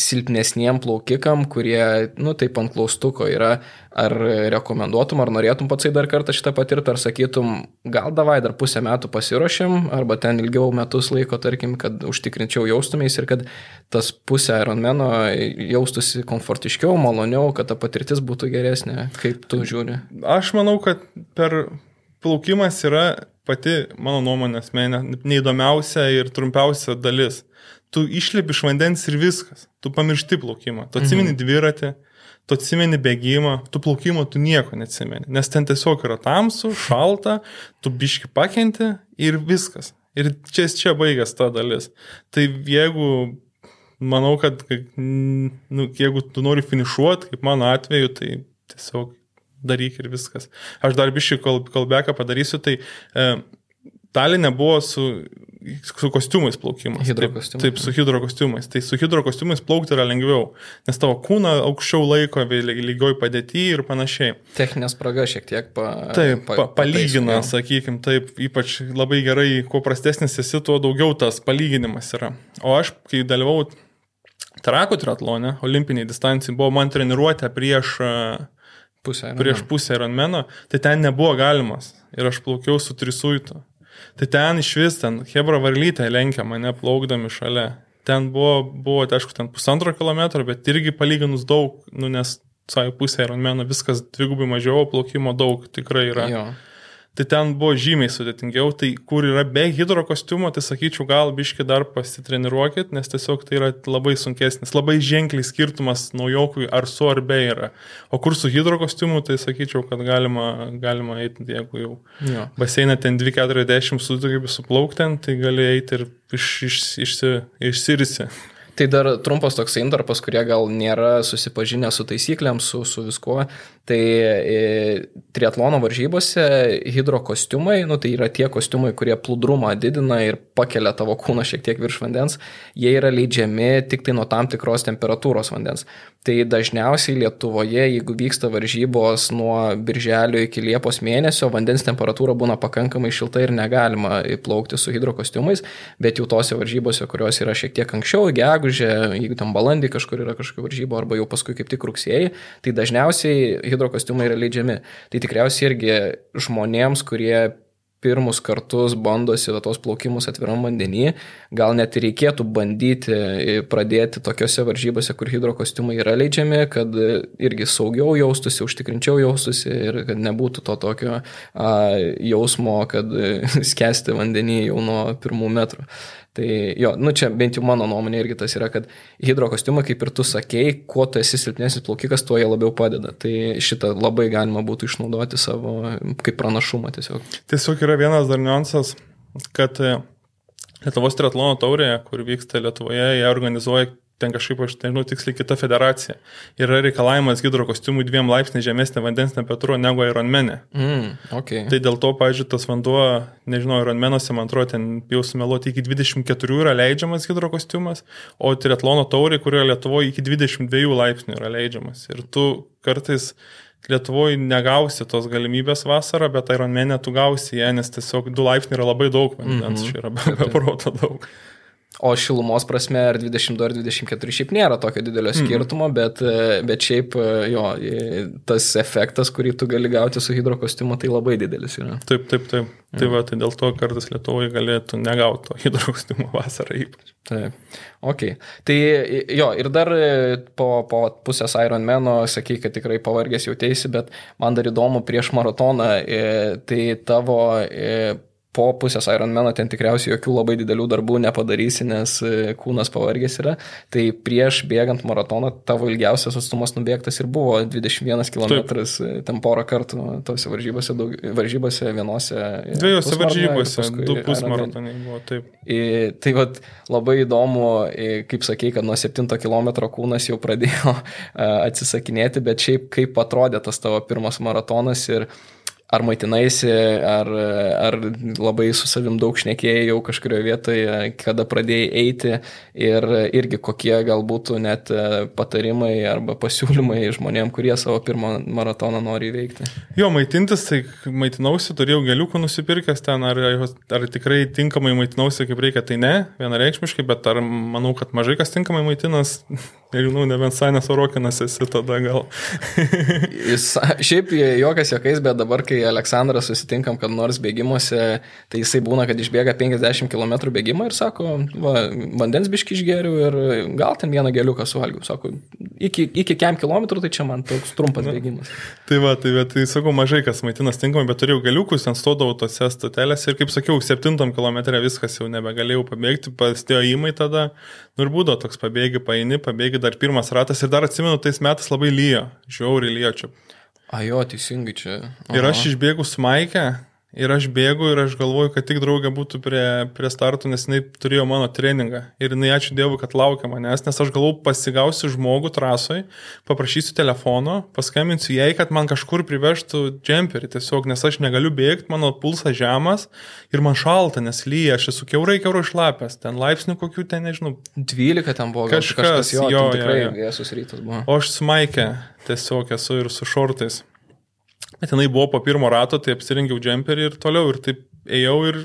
silpnesniem plaukikam, kurie, nu, taip ant klaustuko yra, ar rekomenduotum, ar norėtum pats dar kartą šitą patirtą, ar sakytum, gal davai dar pusę metų pasiruošim, arba ten ilgiau metus laiko, tarkim, kad užtikrinčiau jaustumės ir kad tas pusę Ironmeno jaustųsi komfortiškiau, maloniau, kad ta patirtis būtų geresnė, kaip tu žiūri. Aš manau, kad per plaukimas yra pati, mano nuomonė, asmenė, neįdomiausia ir trumpiausia dalis tu išlipi iš vandens ir viskas. Tu pamiršti plaukimą. Tu atsimeni mhm. dviratį, tu atsimeni bėgimą, tu plaukimo tu nieko neatsimeni. Nes ten tiesiog yra tamsu, šalta, tu biški pakenti ir viskas. Ir čia, čia baigęs ta dalis. Tai jeigu, manau, kad nu, jeigu tu nori finišuoti, kaip mano atveju, tai tiesiog daryk ir viskas. Aš dar biški kalbeką padarysiu, tai e, Talinė buvo su su kostiumais plaukimas. Taip, taip, su hidro kostiumais. Tai su hidro kostiumais plaukti yra lengviau, nes tavo kūną aukščiau laiko lygioj padėti ir panašiai. Techninė spraga šiek tiek pa, taip, pa, pa, palygina, sakykime, taip, ypač labai gerai, kuo prastesnis esi, tuo daugiau tas palyginimas yra. O aš, kai dalyvau Trakų triatlone, olimpiniai distancijai, buvo man treniruotė prieš pusę, prieš pusę Ironmeno, tai ten nebuvo galimas. Ir aš plaukiau su trisuitu. Tai ten iš vis, ten Hebra varlytė lenkia mane plaukdami šalia. Ten buvo, buvo tai aišku, ten pusantro kilometro, bet irgi palyginus daug, nu, nes savo pusė Ironmeno viskas dvigubai mažiau, plaukimo daug tikrai yra. Jo tai ten buvo žymiai sudėtingiau. Tai kur yra be hidro kostiumo, tai sakyčiau, gal biški dar pasitreniruokit, nes tiesiog tai yra labai sunkesnis, labai ženkliai skirtumas naujokui ar su ar be yra. O kur su hidro kostiumu, tai sakyčiau, kad galima, galima eiti, jeigu jau jo. baseiną ten 240 sugebi suplaukti, tai gali eiti ir iš, iš, išsi, išsirisi. Tai dar trumpas toks intarpas, kurie gal nėra susipažinę su taisyklėm, su, su viskuo. Tai e, triatlono varžybose hidro kostiumai, nu, tai yra tie kostiumai, kurie pludrumą didina ir pakelia tavo kūną šiek tiek virš vandens, jie yra leidžiami tik tai nuo tam tikros temperatūros vandens. Tai dažniausiai Lietuvoje, jeigu vyksta varžybos nuo birželio iki liepos mėnesio, vandens temperatūra būna pakankamai šilta ir negalima plaukti su hidro kostiumais, bet jau tose varžybose, kurios yra šiek tiek anksčiau, gegužė, jeigu tam balandį kažkur yra kažkokia varžyba arba jau paskui kaip tik rugsėjai, tai dažniausiai hidrokostiumai yra leidžiami. Tai tikriausiai irgi žmonėms, kurie pirmus kartus bandosi va, tos plaukimus atviram vandenį, gal net reikėtų bandyti pradėti tokiuose varžybose, kur hidrokostiumai yra leidžiami, kad irgi saugiau jaustųsi, užtikrinčiau jaustųsi ir kad nebūtų to tokio a, jausmo, kad (laughs) skęsti vandenį jau nuo pirmų metrų. Tai jo, nu čia bent jau mano nuomonė irgi tas yra, kad hidro kostiumai, kaip ir tu sakei, kuo tu esi silpnesnis plaukikas, tuo jie labiau padeda. Tai šitą labai galima būtų išnaudoti savo kaip pranašumą tiesiog. Tiesiog yra vienas dar niuansas, kad e, Lietuvos triatlono taurėje, kur vyksta Lietuvoje, jie organizuoja ten kažkaip, aš nežinau tiksliai, kita federacija. Yra reikalavimas hidrokostiumui dviem laipsniai žemesnė vandens temperatūra negu Ironmenė. Mm, okay. Tai dėl to, pažiūrėjau, tas vanduo, nežinau, Ironmenuose, man atrodo, ten jau sumeluoti iki 24 yra leidžiamas hidrokostiumas, o triatlono taurė, kurioje Lietuvoje iki 22 laipsnių yra leidžiamas. Ir tu kartais Lietuvoje negausi tos galimybės vasarą, bet Ironmenė tu gausi ją, nes tiesiog 2 laipsniai yra labai daug vandens, mm -hmm. čia yra be, be proto daug. O šilumos prasme ar 22 ar 24 šiaip nėra tokio didelio mhm. skirtumo, mm. bet, bet šiaip jo, tas efektas, kurį tu gali gauti su hidrokostiumu, tai labai didelis yra. Taip, taip, taip. Mm. Tai va, tai dėl to kartais Lietuvoje galėtų negauti to hidrokostiumo vasarą ypač. Taip. Ok. Tai jo, ir dar po, po pusės Ironmano sakai, kad tikrai pavargęs jautėsi, bet man dar įdomu prieš maratoną, tai tavo po pusės Ironmano ten tikriausiai jokių labai didelių darbų nepadarysi, nes e, kūnas pavargęs yra. Tai prieš bėgant maratoną tavo ilgiausias atstumas nubėgtas ir buvo 21 km, Taip. ten porą kartų tose varžybose, daug, varžybose vienose. Dviejose varžybose, du pusmaratonai buvo, taip. I, tai vad labai įdomu, kaip sakei, kad nuo 7 km kūnas jau pradėjo atsisakinėti, bet šiaip kaip atrodė tas tavo pirmas maratonas ir ar maitinaisi, ar, ar labai su savim daug šnekėjai jau kažkurioje vietoje, kada pradėjai eiti ir irgi kokie galbūt net patarimai arba pasiūlymai žmonėm, kurie savo pirmą maratoną nori įveikti. Jo, maitintis, tai maitinausi, turėjau geliukų nusipirkęs ten, ar, ar tikrai tinkamai maitinausi kaip reikia, tai ne, vienareikšmiškai, bet ar manau, kad mažai kas tinkamai maitinas, (laughs) nežinau, nebent Sanės Orokinas esi tada gal. (laughs) Jis, šiaip jokas jokais, bet dabar, kai Aleksandrą susitinkam, kad nors bėgimuose, tai jisai būna, kad išbėga 50 km bėgimą ir sako, va, vandens biški išgeriu ir gal ten vieną geliuką suvalgiu. Sako, iki, iki kem kilometrų tai čia man toks trumpas bėgimas. Tai va, tai, va, tai sakau, mažai kas maitinasi tinkamai, bet turėjau geliukus, ten stodavau tose stotelėse ir kaip sakiau, 7 km viskas jau nebegalėjau pabėgti, pasidėjo įmai tada, nu ir būdavo toks pabėgi, paini, pabėgi dar pirmas ratas ir dar atsimenu, tais metais labai lyjo, žiauriai lyjo čia. A jo, teisingai čia. Aha. Ir aš išbėgu smaikę Ir aš bėgu ir aš galvoju, kad tik draugė būtų prie, prie starto, nes jinai turėjo mano treningą. Ir jinai ačiū Dievui, kad laukia manęs, nes aš galvoju pasigausiu žmogų trasoj, paprašysiu telefono, paskambinsiu jai, kad man kažkur privežtų džemperį tiesiog, nes aš negaliu bėgti, mano pulsas žemas ir man šalta, nes lyja, aš esu keurai keurai išlapęs, ten laipsnių kokių ten nežinau. 12 ten buvo, kažkas, kažkas jo, jo, tikrai vėsus rytas buvo. O aš smaikė, tiesiog esu ir su šortais. Bet jinai buvo po pirmo rato, tai apsirengiau džemperį ir toliau ir taip ėjau ir,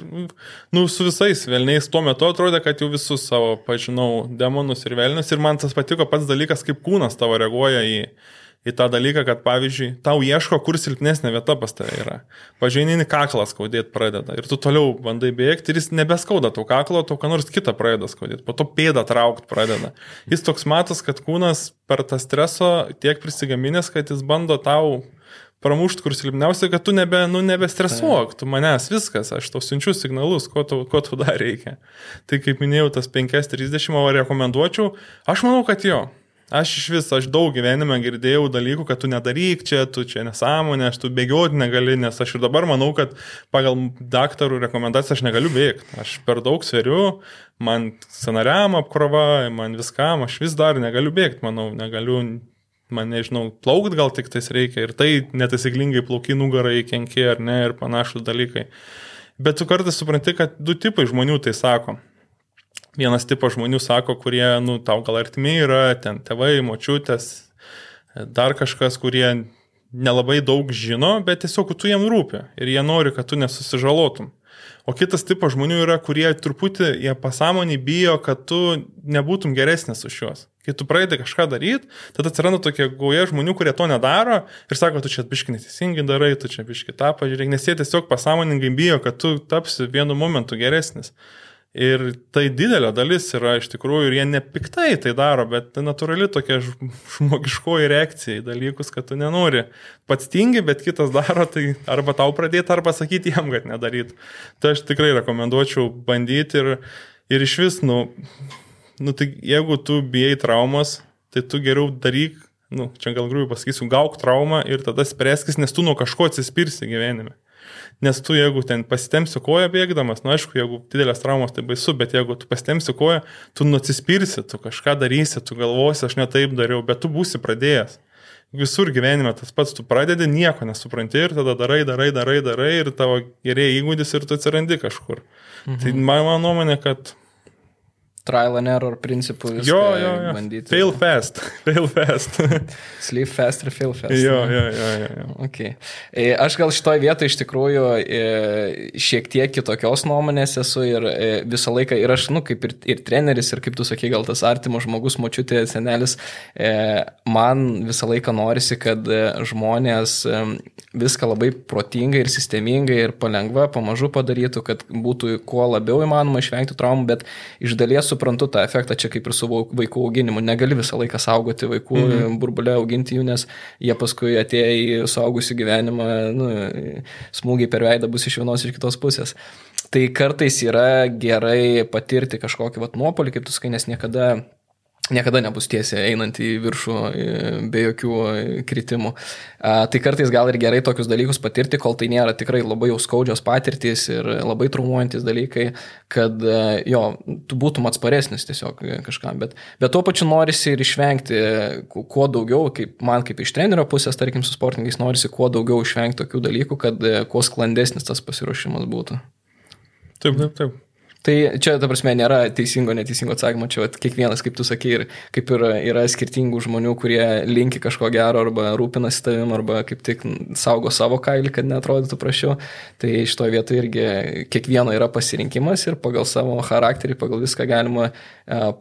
nu, su visais velniais tuo metu atrodė, kad jau visus savo pažinau demonus ir velnius ir man tas patiko pats dalykas, kaip kūnas tavo reaguoja į, į tą dalyką, kad pavyzdžiui, tau ieško, kur silpnesnė vieta pas tave yra. Pažiūrėjai, kaklas skaudėti pradeda ir tu toliau bandai bėgti ir jis nebeskauda tau kaklo, tau ką nors kitą pradeda skaudėti, po to pėdą traukti pradeda. Jis toks matas, kad kūnas per tą streso tiek prisigaminęs, kad jis bando tau pramušt, kur silpniausia, kad tu nebe, nu, nebestresuok, tu manęs viskas, aš tau siunčiu signalus, ko tu, ko tu dar reikia. Tai kaip minėjau, tas 5.30 o rekomenduočiau, aš manau, kad jo. Aš iš vis, aš daug gyvenime girdėjau dalykų, kad tu nedaryk čia, tu čia nesąmonė, aš tu bėgioti negali, nes aš ir dabar manau, kad pagal daktarų rekomendacijas aš negaliu bėgti. Aš per daug sveriu, man scenariam apkrova, man viskam, aš vis dar negaliu bėgti, manau, negaliu man nežinau, plaukt gal tik tais reikia ir tai netaisyklingai plauki nugarai kenkia ar ne ir panašus dalykai. Bet tu kartais supranti, kad du tipai žmonių tai sako. Vienas tipas žmonių sako, kurie, nu, tau gal artimi yra, ten tėvai, močiutės, dar kažkas, kurie nelabai daug žino, bet tiesiog tu jiem rūpi ir jie nori, kad tu nesusižalotum. O kitas tipas žmonių yra, kurie truputį jie pasąmonį bijo, kad tu nebūtum geresnis už juos. Kai tu pradedi kažką daryti, tada atsiranda tokie gauja žmonių, kurie to nedaro ir sako, tu čia biški neteisingai darai, tu čia biški tą pažiūrėk, nes jie tiesiog pasąmoningai bijo, kad tu tapsi vienu momentu geresnis. Ir tai didelė dalis yra iš tikrųjų ir jie nepiktai tai daro, bet tai natūrali tokia žmogiškoji reakcija į dalykus, kad tu nenori. Pats tingi, bet kitas daro, tai arba tau pradėti, arba sakyti jam, kad nedaryt. Tai aš tikrai rekomenduočiau bandyti ir, ir iš vis, nu, nu, tai jeigu tu bijai traumas, tai tu geriau daryk, nu, čia gal grubiai pasakysiu, gauk traumą ir tada spręskis, nes tu nuo kažko atsispirsi gyvenime. Nes tu jeigu ten pasitemsi koją bėgdamas, na nu, aišku, jeigu didelės traumos tai baisu, bet jeigu tu pasitemsi koją, tu nusispirsi, tu kažką darysi, tu galvosi, aš ne taip dariau, bet tu būsi pradėjęs. Visur gyvenime tas pats, tu pradedi nieko nesupranti ir tada darai, darai, darai, darai ir tavo gerėja įgūdis ir tu atsirandi kažkur. Tai mhm. Tai mano nuomonė, kad trial and error principų jo, jo, jo. bandyti. Fail fast, (laughs) fail fast. (laughs) Sleep fast ir fail fast. Jo, jo, jo, jo, jo. Okay. E, aš gal šitoje vietoje iš tikrųjų e, šiek tiek kitokios nuomonės esu ir e, visą laiką, ir aš, nu, kaip ir, ir treneris, ir kaip tu sakai, gal tas artimas žmogus, močiutė, senelis, man visą laiką norisi, kad žmonės viską labai protingai ir sistemingai ir palengva, pamažu padarytų, kad būtų kuo labiau įmanoma išvengti traumų, bet iš dalies suprantu tą efektą čia kaip ir su vaikų auginimu. Negali visą laiką saugoti vaikų, mm -hmm. burbulę auginti jų, nes jie paskui atėję į suaugusių gyvenimą, nu, smūgiai per veidą bus iš vienos ir kitos pusės. Tai kartais yra gerai patirti kažkokį vat, nuopolį, kaip tu sakai, nes niekada niekada nebus tiesiai einant į viršų be jokių kritimų. Tai kartais gal ir gerai tokius dalykus patirti, kol tai nėra tikrai labai jau skaudžios patirtys ir labai traumuojantis dalykai, kad jo, tu būtum atsparesnis tiesiog kažkam. Bet, bet tuo pačiu norisi ir išvengti kuo daugiau, kaip man kaip iš trenerio pusės, tarkim, su sportininkais norisi kuo daugiau išvengti tokių dalykų, kad kuo sklandesnis tas pasiruošimas būtų. Taip, taip, taip. Tai čia, ta prasme, nėra teisingo, neteisingo atsakymo, čia vat, kiekvienas, kaip tu sakai, ir kaip ir yra skirtingų žmonių, kurie linki kažko gero arba rūpinasi tavim, arba kaip tik saugo savo kailį, kad netrodytų prašiau. Tai iš to vietoje irgi kiekvieno yra pasirinkimas ir pagal savo charakterį, pagal viską galima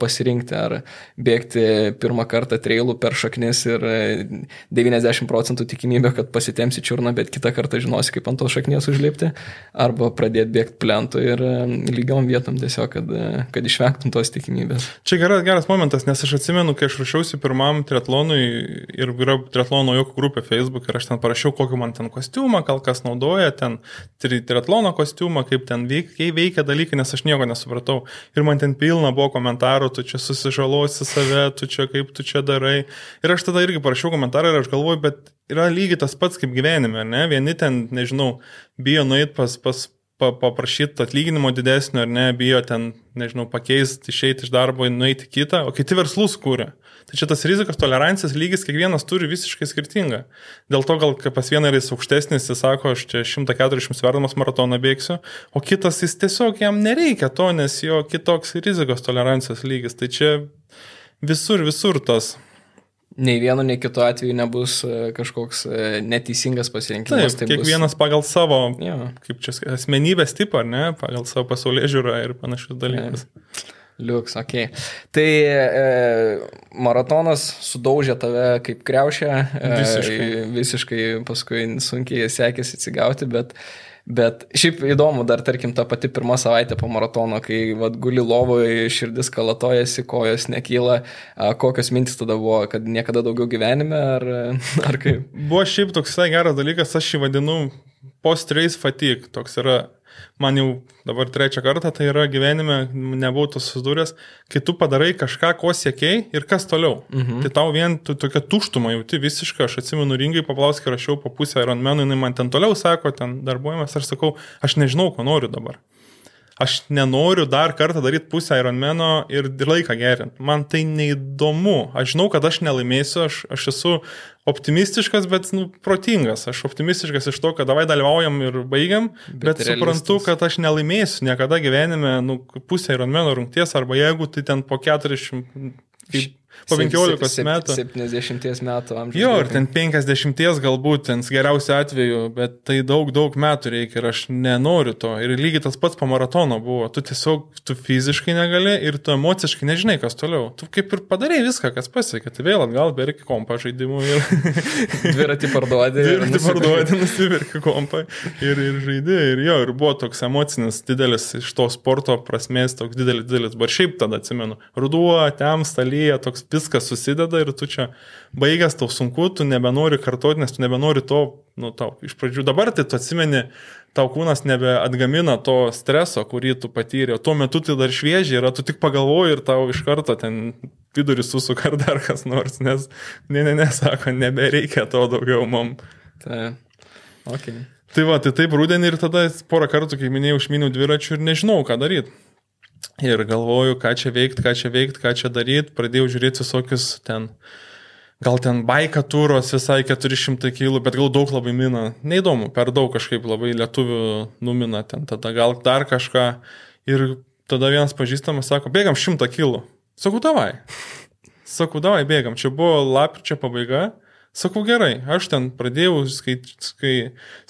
pasirinkti, ar bėgti pirmą kartą trailų per šaknis ir 90 procentų tikimybė, kad pasitemsi čiurną, bet kitą kartą žinosi, kaip ant tos šaknies užlipti, arba pradėti bėgti plentų ir lygiom vietom tiesiog, kad, kad išvengtum tos tikimybės. Čia geras, geras momentas, nes aš atsimenu, kai aš rašiausi pirmam triatlonui ir yra triatlono jokų grupė Facebook ir aš ten parašiau, kokį man ten kostiumą, gal kas naudoja, ten triatlono kostiumą, kaip ten veikia, veikia dalykai, nes aš nieko nesupratau. Ir man ten pilna buvo komentarų, tu čia susižalosi save, tu čia kaip tu čia darai. Ir aš tada irgi parašiau komentarą ir aš galvoju, bet yra lygiai tas pats kaip gyvenime, ne? Vieni ten, nežinau, bijo nueiti pas, pas paprašyti atlyginimo didesnio ar ne, bijo ten, nežinau, pakeisti, išeiti iš darbo, nueiti kitą, o kiti verslus kūrė. Tai čia tas rizikos tolerancijos lygis kiekvienas turi visiškai skirtingą. Dėl to gal pas vieną yra jis aukštesnis, jis sako, aš čia 140 sverdamas maratoną bėgsiu, o kitas jis tiesiog jam nereikia to, nes jo kitoks rizikos tolerancijos lygis. Tai čia visur, visur tas nei vienu, nei kitu atveju nebus e, kažkoks e, neteisingas pasirinkimas. Taip, tai kiekvienas bus... pagal savo, ja. kaip čia, asmenybės tipą, ar ne, pagal savo pasaulyje žiūrą ir panašius dalykus. Ja. Liuks, ok. Tai e, maratonas sudaužė tave kaip kreušę. E, visiškai. Visiškai paskui sunkiai sekėsi atsigauti, bet e, Bet šiaip įdomu, dar tarkim, ta pati pirma savaitė po maratono, kai vad guli lovoje, širdis kalatojasi, kojos nekyla, kokios mintis tada buvo, kad niekada daugiau gyvenime, ar, (laughs) ar kaip? Buvo šiaip toks geras dalykas, aš jį vadinu post-race fatigue, toks yra man jau dabar trečią kartą tai yra gyvenime, to susidūręs, kai tu padarai kažką, ko siekiai ir kas toliau. Mhm. Tai tau vien tu tokia tuštuma jauti visiškai, aš atsimenu ringai, paplauskį rašiau po pusę Ironmenų, jinai man ten toliau sako, ten darbuojamas, aš sakau, aš nežinau, ko noriu dabar aš nenoriu dar kartą daryti pusę Ironmano ir laiką gerinti. Man tai neįdomu. Aš žinau, kad aš nelaimėsiu, aš, aš esu optimistiškas, bet nu, protingas. Aš optimistiškas iš to, kad davai dalyvaujam ir baigiam, bet, bet suprantu, kad aš nelaimėsiu niekada gyvenime nu, pusę Ironmano rungties arba jeigu tai ten po 40 kaip po 15 metų. 70 metų amžiaus. Jo, ir ten 50 galbūt, ten geriausiu atveju, bet tai daug, daug metų reikia ir aš nenoriu to. Ir lygiai tas pats po maratono buvo. Tu tiesiog, tu fiziškai negali ir tu emociškai nežinai, kas toliau. Tu kaip ir padarai viską, kas pasiekė. Tai vėl atgal berki kompą žaidimų ir... (laughs) Dviratį parduodė. Dviratį parduodė, nusipirki kompą ir, ir žaidė. Ir jo, ir buvo toks emocinis didelis iš to sporto prasmės, toks didelis, didelis. Bar šiaip tada atsimenu. Ruduo, temsta, lyja, toks viskas susideda ir tu čia baigęs, tau sunku, tu nebenori kartoti, nes tu nebenori to, nu, tau iš pradžių dabar tai tu atsimeni, tau kūnas nebeatgamina to streso, kurį tu patyrė, tuo metu tai dar šviežiai yra, tu tik pagalvoji ir tau iš karto ten vidurį susuka ar dar kas nors, nes, ne, ne, ne, sako, nebereikia to daugiau mum. Tai. Okay. Tai va, tai taip rudenį ir tada porą kartų, kaip minėjau, užminiau dviračių ir nežinau, ką daryti. Ir galvoju, ką čia veikti, ką čia veikti, ką čia daryti. Pradėjau žiūrėti visokius ten, gal ten baika turos visai 400 kg, bet gal daug labai mina. Neįdomu, per daug kažkaip labai lietuvių numina ten, tada gal dar kažką. Ir tada vienas pažįstamas sako, bėgam 100 kg. Sakau, davai. (laughs) Sakau, davai, bėgam. Čia buvo lapkričio pabaiga. Sakau, gerai, aš ten pradėjau skait, skai,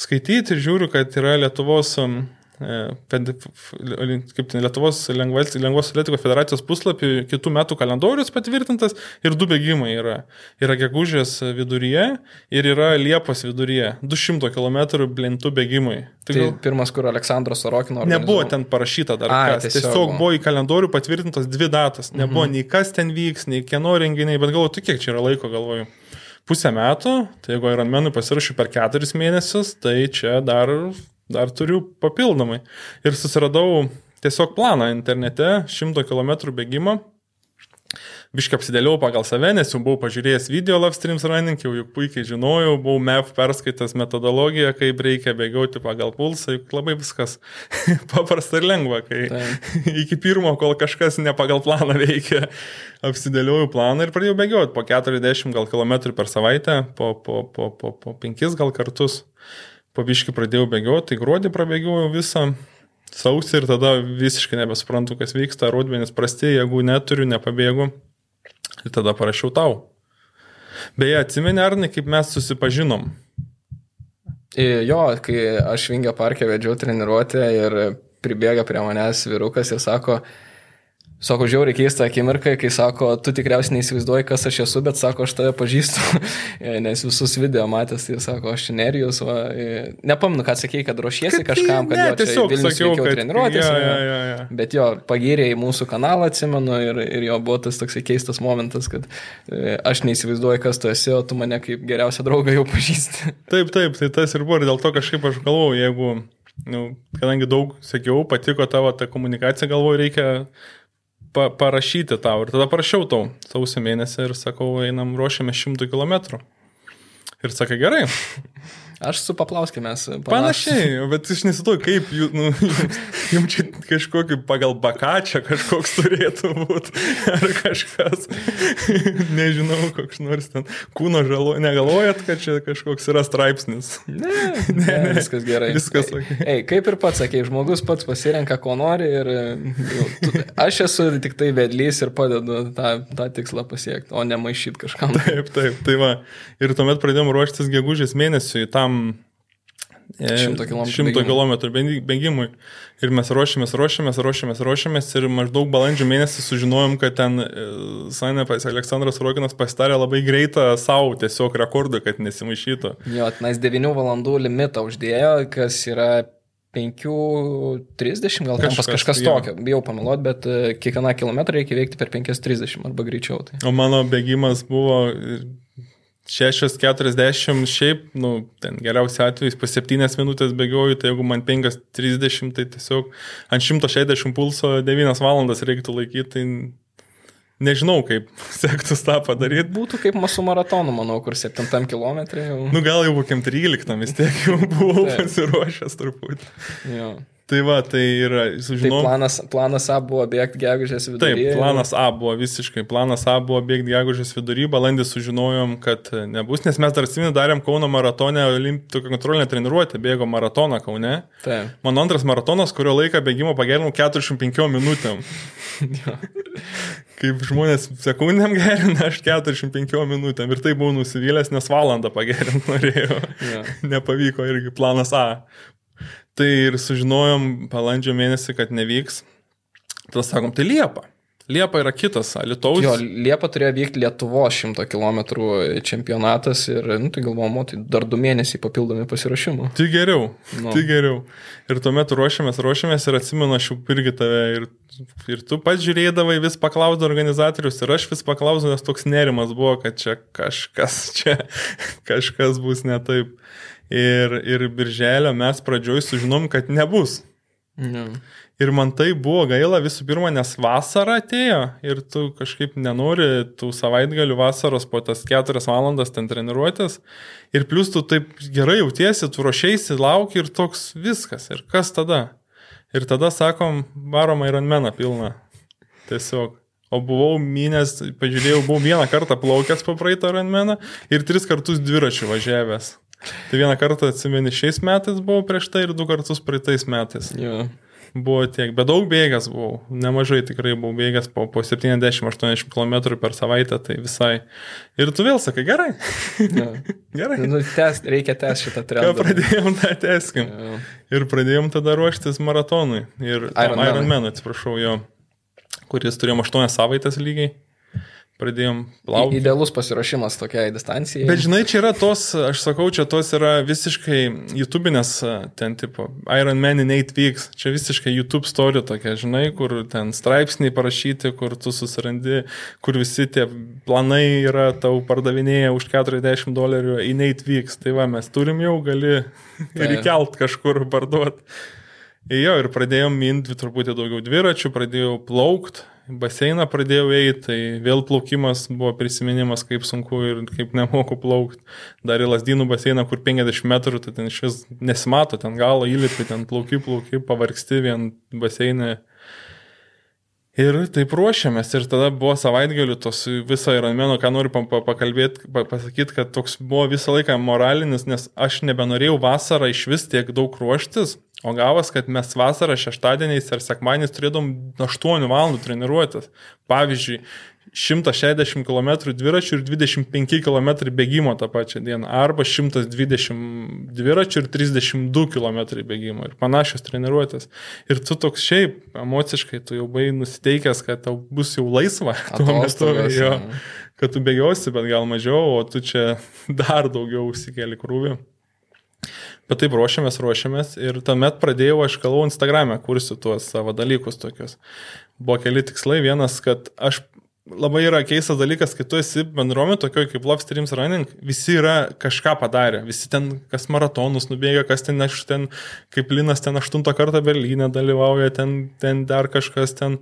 skaityti ir žiūriu, kad yra Lietuvos, um, kaip ten Lietuvos lengvos, lengvos atletikos federacijos puslapį kitų metų kalendorius patvirtintas ir du bėgimai yra. Yra gegužės viduryje ir yra Liepos viduryje. 200 km blintų bėgimai. Tai, tai gal... pirmas, kur Aleksandras Sorokino. Nebuvo ten parašyta dar. A, kas. tiesiog, tiesiog buvo į kalendorių patvirtintos dvi datas. Nebuvo mhm. nei kas ten vyks, nei kieno renginiai, bet galvoju, tu kiek čia yra laiko, galvoju pusę metų, tai jeigu Ironmanui pasirašau per keturis mėnesius, tai čia dar, dar turiu papildomai. Ir susiradau tiesiog planą internete 100 km bėgimo biškai apsidėliau pagal save, nes jau buvau pažiūrėjęs video Love Streams Running, jau juk puikiai žinojau, buvau MEF perskaitęs metodologiją, kaip reikia bėgioti pagal pulsą, juk labai viskas (laughs) paprasta ir lengva, kai tai. iki pirmo, kol kažkas ne pagal planą veikia, apsidėliojau planą ir pradėjau bėgioti po 40 gal kilometrų per savaitę, po, po, po, po, po 5 gal kartus. Po biškai pradėjau bėgioti, tai gruodį prabėgiau visą sausį ir tada visiškai nebesuprantu, kas vyksta, rodmenis prasti, jeigu neturiu, nepabėgu. Ir tada parašiau tau. Beje, atsimeni, Arnai, kaip mes susipažinom? Jo, kai aš Vingio parke vedžiau treniruotę ir pribėga prie manęs vyrukas ir sako, Sako, žiauriai keista akimirka, kai sako, tu tikriausiai neįsivaizduoji, kas aš esu, bet sako, aš tave pažįstu, (laughs) nes visus video matęs ir sako, aš nerijus, va, nepamnu, ką sakėjai, kad ruošiesi kad kažkam, kad ne, jo, tiesiog sakiau, kad treniruotės. Ja, ja, ja, ja. Bet jo, pagyrė į mūsų kanalą, atsimenu, ir, ir jo buvo tas toksai keistas momentas, kad e, aš neįsivaizduoju, kas tu esi, o tu mane kaip geriausią draugą jau pažįsti. (laughs) Taip, taip, tai tas ir buvo, ir dėl to kažkaip aš galvoju, jeigu, nu, kadangi daug sakiau, patiko tavo ta komunikacija, galvoju, reikia pa, parašyti tau. Ir tada parašiau tau sausio mėnesį ir sakau, einam ruošiame 100 km. Ir sakai, gerai. Aš su paplauskime mes. Panašiai, bet aš nesituoju, kaip jų, nu, jums čia kažkokį pagal bakačią kažkoks turėtų būti. Ar kažkas, nežinau, koks nors ten kūno žalo, negalvojat, kad čia kažkoks yra straipsnis. Ne, (laughs) ne, ne viskas gerai. Viskas ok. Ei, ei, kaip ir pats sakė, žmogus pats pasirenka, ko nori ir jau, tu, aš esu tik tai vedlys ir padedu tą, tą tikslą pasiekti, o ne maišyti kažkam. Taip, taip, tai va. Ir tuomet pradėjome ruoštis gegužės mėnesiui tam 100 km, 100 km bėgimui. Ir mes ruošiamės, ruošiamės, ruošiamės, ruošiamės ir maždaug balandžio mėnesį sužinojom, kad ten e, Sanepas Aleksandras Rokinas pasitarė labai greitą savo tiesiog rekordą, kad nesimaišytų. Jo, tenais 9 valandų limitą uždėjo, kas yra 5.30 gal kažkas, pas kažkas jo. tokio, bijau pameluoti, bet e, kiekvieną kilometrą reikia veikti per 5.30 arba greičiau. Tai. O mano bėgimas buvo 6.40 šiaip, nu, ten geriausiu atveju po 7 minutės bėgioju, tai jeigu man 5.30, tai tiesiog ant 160 pulso 9 valandas reiktų laikyti, tai nežinau, kaip (laughs) sektus tą padaryti. Būtų kaip mūsų maratonų, manau, kur 7 km. Jau... Nu gal jau kokiam 13 vis tiek jau (laughs) buvau pasiruošęs truputį. Jo. Tai va, tai yra, sužinau. Tai planas, planas A buvo bėgti gegužės viduryje. Taip, planas A buvo visiškai, planas A buvo bėgti gegužės viduryje, balandį sužinojom, kad nebus, nes mes dar atsimenu darėm Kauno maratone, tokią kontrolinę treniruotę, bėgo maratoną Kaune. Taip. Mano antras maratonas, kurio laiką bėgimo pagerinau 45 minutėm. Kaip žmonės sekundėm gerina, aš 45 minutėm ir tai buvau nusivylęs, nes valandą pagerinti norėjau. Ja. Nepavyko irgi planas A. Tai ir sužinojom balandžio mėnesį, kad nevyks. Tada sakom, tai Liepa. Liepa yra kitas, Lietuvos. Jo, Liepa turėjo vykti Lietuvos 100 km čempionatas ir, nu, tai galvom, tai dar du mėnesiai papildomi pasirašymų. Tai geriau, nu. tai geriau. Ir tuomet ruošiamės, ruošiamės ir atsimenu, aš jau irgi tave ir, ir tu pats žiūrėdavai, vis paklausdavai organizatorius ir aš vis paklausdavau, nes toks nerimas buvo, kad čia kažkas, (laughs) čia kažkas bus ne taip. Ir, ir birželio mes pradžioj sužinom, kad nebus. Ja. Ir man tai buvo gaila visų pirma, nes vasara atėjo ir tu kažkaip nenori tų savaitgalių vasaros po tas keturias valandas ten treniruotės. Ir plus tu taip gerai jautiesi, tu ruošiaisi, lauki ir toks viskas. Ir kas tada? Ir tada sakom, varom Ironmeną pilną. Tiesiog. O buvau minęs, pažiūrėjau, buvau vieną kartą plaukęs po praeitą Ironmeną ir tris kartus dviračių važiavęs. Tai vieną kartą atsimeni šiais metais buvau prieš tai ir du kartus praeitais metais. Ja. Buvo tiek, bet daug bėgęs buvau, nemažai tikrai buvau bėgęs po, po 70-80 km per savaitę, tai visai. Ir tu vėl sakai, gerai. Ja. (laughs) gerai. Nu, tes, reikia tęsti šitą Ką trendą. pradėjom, tą teskim. Ja. Ir pradėjom tada ruoštis maratonui. Ir Ironmanui. Ironmanui, atsiprašau, jo, kuris turėjom 8 savaitės lygiai. Pradėjom plaukti. Idealus pasiruošimas tokiai distancijai. Bet žinai, čia yra tos, aš sakau, čia tos yra visiškai YouTube'inės, ten tipo Iron Man in 8 weeks, čia visiškai YouTube story tokia, žinai, kur ten straipsniai parašyti, kur tu susirandi, kur visi tie planai yra tau pardavinėję už 40 dolerių in 8 weeks. Tai va, mes turim jau, gali (laughs) ir įkelt kažkur parduoti. Jo, ir pradėjom minti truputį daugiau dviračių, pradėjau plaukt, baseiną pradėjau eiti, tai vėl plaukimas buvo prisiminimas, kaip sunku ir kaip nemoku plaukti. Dar į lasdynų baseiną, kur 50 metrų, tai ten iš vis nesimato, ten galo įlipi, ten plauki, plauki, pavargsti vien baseinė. Ir taip ruošiamės. Ir tada buvo savaitgalių tos visą Ironmeno, ką noriu pa- pa- pakalbėti, pa- pasakyti, kad toks buvo visą laiką moralinis, nes aš nebenorėjau vasarą iš vis tiek daug ruoštis, o gavas, kad mes vasarą šeštadieniais ar sekmadieniais turėdom 8 valandų treniruotis. Pavyzdžiui, 160 km dviračių ir 25 km bėgimo tą pačią dieną, arba 120 dviračių ir 32 km bėgimo ir panašios treniruotės. Ir tu toks šiaip emociškai, tu jau buvai nusiteikęs, kad tau bus jau laisva (laughs) Atostogos, jo, jo. kad tu bėgiosi, bet gal mažiau, o tu čia (laughs) dar daugiau užsikeli krūvį. Bet taip ruošiamės, ruošiamės ir tuomet pradėjau, aš kalbau Instagram'e, kursiu tuos savo dalykus tokius. Buvo keli tikslai. Vienas, kad aš labai yra keistas dalykas, kai tu esi bendruomenė, tokio kaip Love Streams Running, visi yra kažką padarę, visi ten, kas maratonus nubėga, kas ten, aš ten, kaip Linas ten aštuntą kartą Berlyne dalyvauja, ten, ten dar kažkas ten.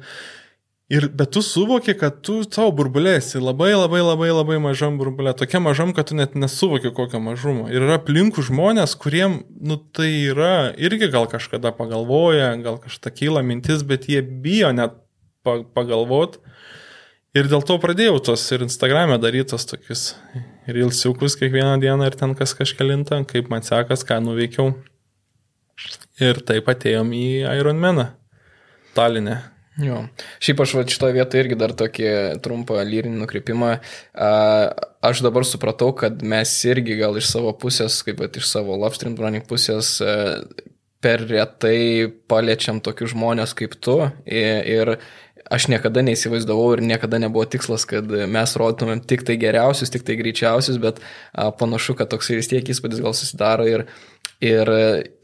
Ir, bet tu suvoki, kad tu savo burbulė esi labai labai labai labai mažam burbulė, tokia mažam, kad tu net nesuvoki kokio mažumo. Ir yra aplinkų žmonės, kuriem, nu tai yra, irgi gal kažkada pagalvoja, gal kažkada kyla mintis, bet jie bijo net pa- pagalvot. Ir dėl to pradėjau tos ir Instagram'e darytos tokius rilsiukus kiekvieną dieną ir ten kas kažkelintą, kaip man sekas, ką nuveikiau. Ir taip atėjom į Ironmaną. Talinė. Jo. Šiaip aš va šitoje vietoje irgi dar tokį trumpą lyrinį nukreipimą. Aš dabar supratau, kad mes irgi gal iš savo pusės, kaip pat iš savo Love Stream Running pusės, per retai paliečiam tokius žmonės kaip tu. Ir aš niekada neįsivaizdavau ir niekada nebuvo tikslas, kad mes rodytumėm tik tai geriausius, tik tai greičiausius, bet panašu, kad toksai vis tiek įspūdis gal susidaro ir Ir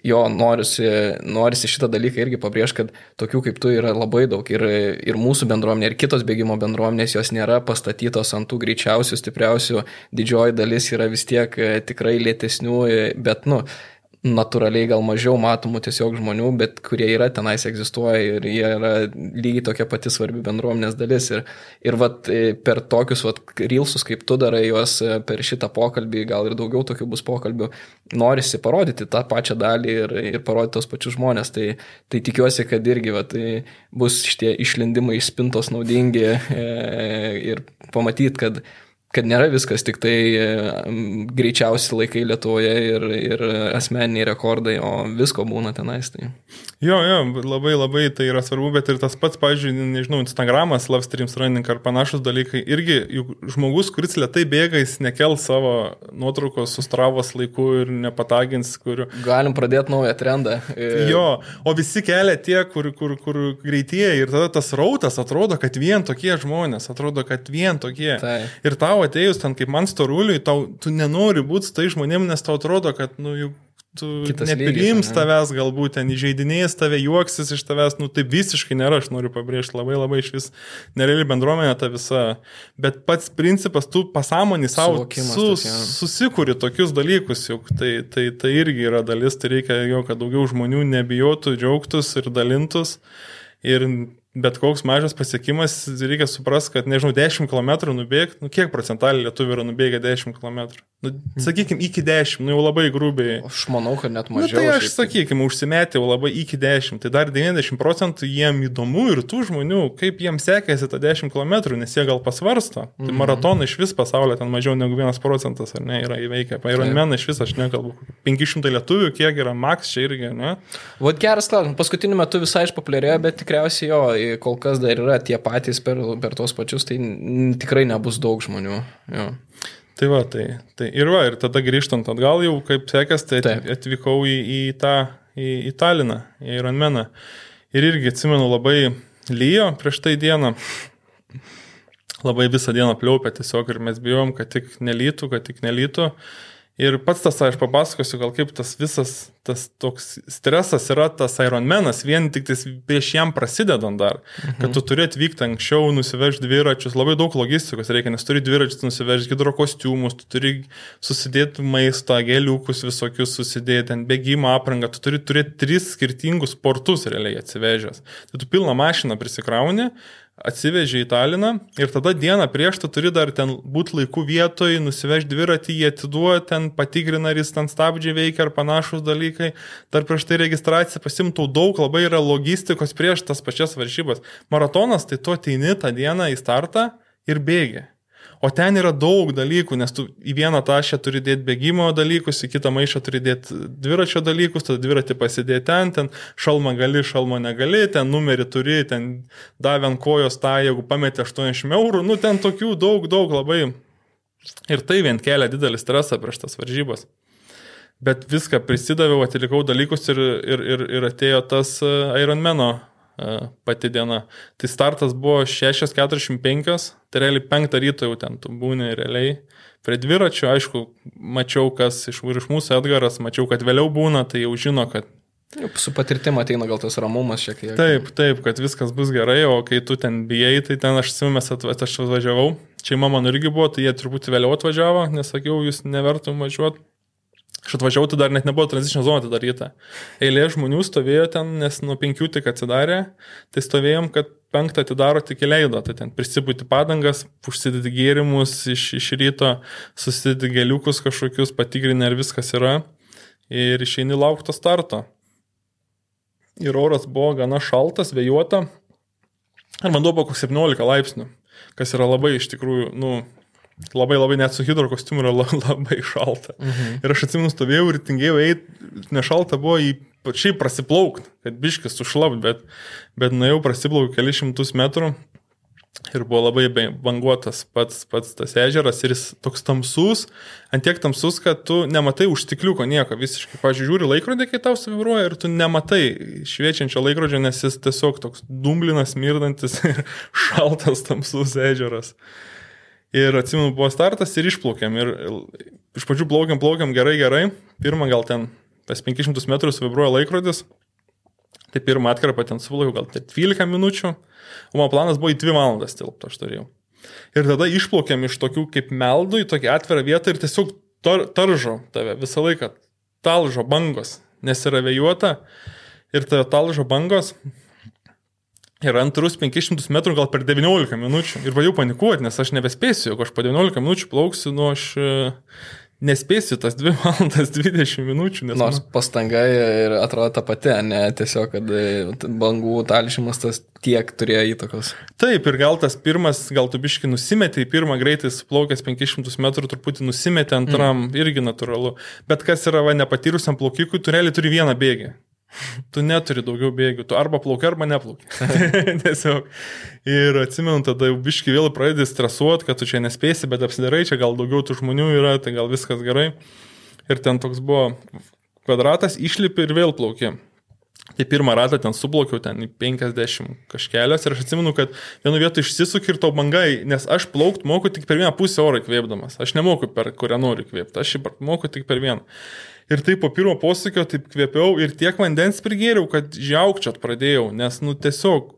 jo, norisi, norisi šitą dalyką irgi pabrėžti, kad tokių kaip tu yra labai daug. Ir, ir mūsų bendruomenė, ir kitos bėgimo bendruomenės, jos nėra pastatytos ant tų greičiausių, stipriausių. Didžioji dalis yra vis tiek e, tikrai lėtesnių, e, bet, nu, natūraliai gal mažiau matomų tiesiog žmonių, bet kurie yra tenais egzistuoja ir jie yra lygiai tokia pati svarbi bendruomenės dalis. Ir, ir vat, e, per tokius vat, rilsus, kaip tu darai juos e, per šitą pokalbį, gal ir daugiau tokių bus pokalbių, norisi parodyti tą pačią dalį ir, ir parodyti tos pačius žmonės. Tai, tai tikiuosi, kad irgi vat, e, bus šitie išlendimai iš spintos naudingi e, ir pamatyti, kad kad nėra viskas tik tai greičiausi laikai Lietuvoje ir, ir asmeniniai rekordai, o visko būna tenais. Tai. Jo, jo, labai labai tai yra svarbu, bet ir tas pats, pavyzdžiui, nežinau, Instagramas, Love Streams Running ar panašus dalykai, irgi juk žmogus, kuris lietai bėga, jis nekel savo nuotraukos su stravos laiku ir nepatagins, kur... Galim pradėti naują trendą. E, Jo, o visi kelia tie, kur, kur, kur greitieji ir tada tas rautas atrodo, kad vien tokie žmonės, atrodo, kad vien tokie. Tai. Ir tau atėjus ten kaip man storuliui, tau, tu nenori būti su tai žmonėm, nes tau atrodo, kad, nu, juk tu Kitas nepriims lygis, ane? tavęs, galbūt ten įžeidinės tave, juoksis iš tavęs, nu tai visiškai nėra, aš noriu pabrėžti, labai labai iš vis nereali bendruomenė ta visa, bet pats principas, tu pasąmonį savo su, tas, jo. susikūri tokius dalykus, juk tai, tai, tai irgi yra dalis, tai reikia jo, kad daugiau žmonių nebijotų, džiaugtus ir dalintus. Ir bet koks mažas pasiekimas, reikia suprasti, kad, nežinau, 10 km nubėgti, nu kiek procentaliai lietuvių yra nubėgę 10 km? Nu, sakykime, iki 10, nu jau labai grubiai. Aš manau, kad net mažiau. tai aš, šiaip. sakykime, užsimetė jau labai iki 10, tai dar 90 procentų jiem įdomu ir tų žmonių, kaip jiems sekėsi tą 10 km, nes jie gal pasvarsto. Tai Mhm. maratoną iš vis pasaulio ten mažiau negu 1 procentas, ar ne, yra įveikę. Ironmeną iš vis aš nekalbu. 500 lietuvių, kiek yra max čia irgi, ne? Vat geras klausimas. Paskutiniu metu visai išpopuliarėjo, bet tikriausiai jo, kol kas dar yra tie patys per, per tos pačius, tai tikrai nebus daug žmonių. Jo. Tai va, tai, tai ir va, ir tada grįžtant atgal jau, kaip sekės, tai Taip. at- atvykau į, į tą, į, į Taliną, į Ironmeną. Ir irgi atsimenu labai lyjo prieš tai dieną. Labai visą dieną pliaupė tiesiog ir mes bijom, kad tik nelytų, kad tik nelytų. Ir pats tas, aš papasakosiu, gal kaip tas visas, tas toks stresas yra tas Ironmanas, vien tik tais prieš jam prasidedant dar, mhm. kad tu turi atvykti anksčiau, nusivežti dviračius, labai daug logistikos reikia, nes turi dviračius nusivežti, hidrokostiumus, tu turi susidėti maistą, gėliukus visokius susidėti, ten bėgimo aprangą, tu turi turėti tris skirtingus sportus realiai atsivežęs. Tai tu pilną mašiną prisikrauni, atsivežė į Taliną ir tada dieną prieš tu turi dar ten būti laiku vietoj, nusivežti dviratį, jį atiduoti, ten patikrina, ar jis ten stabdžiai veikia ar panašus dalykai. Dar prieš tai registraciją pasimtų daug, labai yra logistikos prieš tas pačias varžybas. Maratonas, tai tu ateini tą dieną į startą ir bėgi. O ten yra daug dalykų, nes tu į vieną tašę turi dėti bėgimo dalykus, į kitą maišą turi dėti dviračio dalykus, tada dviratį pasidėti ten, ten šalmą gali, šalmą negali, ten numerį turi, ten davė ant kojos tą, jeigu pametė 80 eurų, nu ten tokių daug, daug labai. Ir tai vien kelia didelį stresą prieš tas varžybas. Bet viską prisidaviau, atlikau dalykus ir, ir, ir, ir atėjo tas e, Ironmano pati diena. Tai startas buvo 6.45, tai realiai 5 ryto jau ten tu būni realiai. Prie dviračio, aišku, mačiau, kas iš, iš mūsų Edgaras, mačiau, kad vėliau būna, tai jau žino, kad Su patirtim ateina gal tas ramumas šiek tiek. Taip, taip, kad viskas bus gerai, o kai tu ten bijai, tai ten aš simės atvažiavau. Šeima mano irgi buvo, tai jie truputį vėliau atvažiavo, nes sakiau, jūs nevertum važiuoti. Aš atvažiavau, tai dar net nebuvo tranzicinio zona atidaryta. Eilė žmonių stovėjo ten, nes nuo penkių tik atsidarė, tai stovėjom, kad penktą atidaro tik įleido, tai ten prisipūti padangas, užsidėti gėrimus iš, iš ryto, susidėti gėliukus kažkokius, patikrinę, ar viskas yra ir išeini laukto starto ir oras buvo gana šaltas, vėjuota. Ir vanduo buvo koks 17 laipsnių, kas yra labai iš tikrųjų, nu, labai labai net su hidro kostiumu yra la- labai šalta. Mhm. Ir aš atsimenu, stovėjau ir tingėjau eiti, nešalta buvo į pačiai prasiplaukti, kad biškis sušlap, bet, bet nuėjau prasiplaukti kelius šimtus metrų. Ir buvo labai banguotas pats, pats tas ežeras ir jis toks tamsus, antiek tamsus, kad tu nematai už stikliuko nieko visiškai. Žiūri laikrodį, kai tau savibruoja ir tu nematai šviečiančio laikrodžio, nes jis tiesiog toks dumblinas, mirdantis (laughs) ir šaltas tamsus ežeras. Ir atsimenu, buvo startas ir išplaukėm. Ir iš pradžių plaukiam, plaukiam gerai, gerai. Pirmą gal ten pas 500 metrų vibruoja laikrodis. Tai pirmą atkarpą ten suplaukiau gal tai 12 minučių. O mano planas buvo į 2 valandas tilpti, aš turėjau. Ir tada išplaukėm iš tokių kaip meldų į tokią atvirą vietą ir tiesiog tar, taržo tave visą laiką. Talžo bangos, nes yra vėjuota. Ir tave talžo bangos. Ir antrus 500 metrų gal per 19 minučių. Ir pradėjau panikuoti, nes aš nebespėsiu, jeigu aš po 19 minučių plauksiu, nu aš e, nespėsiu tas 2 (laughs) valandas 20 minučių. Nes Nors pastanga ir atrodo ta pati, ne tiesiog, kad e, bangų talšymas tas tiek turėjo įtakos. Taip, ir gal tas pirmas, gal tu biški nusimetė į pirmą greitai suplaukęs 500 metrų, truputį nusimetė antram, mm. irgi natūralu. Bet kas yra va, nepatyrusiam plaukikui, tu realiai turi vieną bėgį. Tu neturi daugiau bėgių, tu arba plauki, arba neplauki. (laughs) Tiesiog. Ir atsimenu, tada jau biški vėl pradedi stresuoti, kad tu čia nespėsi, bet apsidarai, čia gal daugiau tų žmonių yra, tai gal viskas gerai. Ir ten toks buvo kvadratas, išlipi ir vėl plauki. Tai pirmą ratą ten suplaukiau, ten į 50 kažkelias ir aš atsimenu, kad vienu vietu išsisuk ir to bangai, nes aš plaukt moku tik per vieną pusę oro įkvėpdamas. Aš nemoku per kurią noriu įkvėpti, aš moku tik per vieną. Ir taip po pirmo posūkio taip kvėpiau ir tiek vandens prigėriau, kad žiaukčiat pradėjau, nes nu tiesiog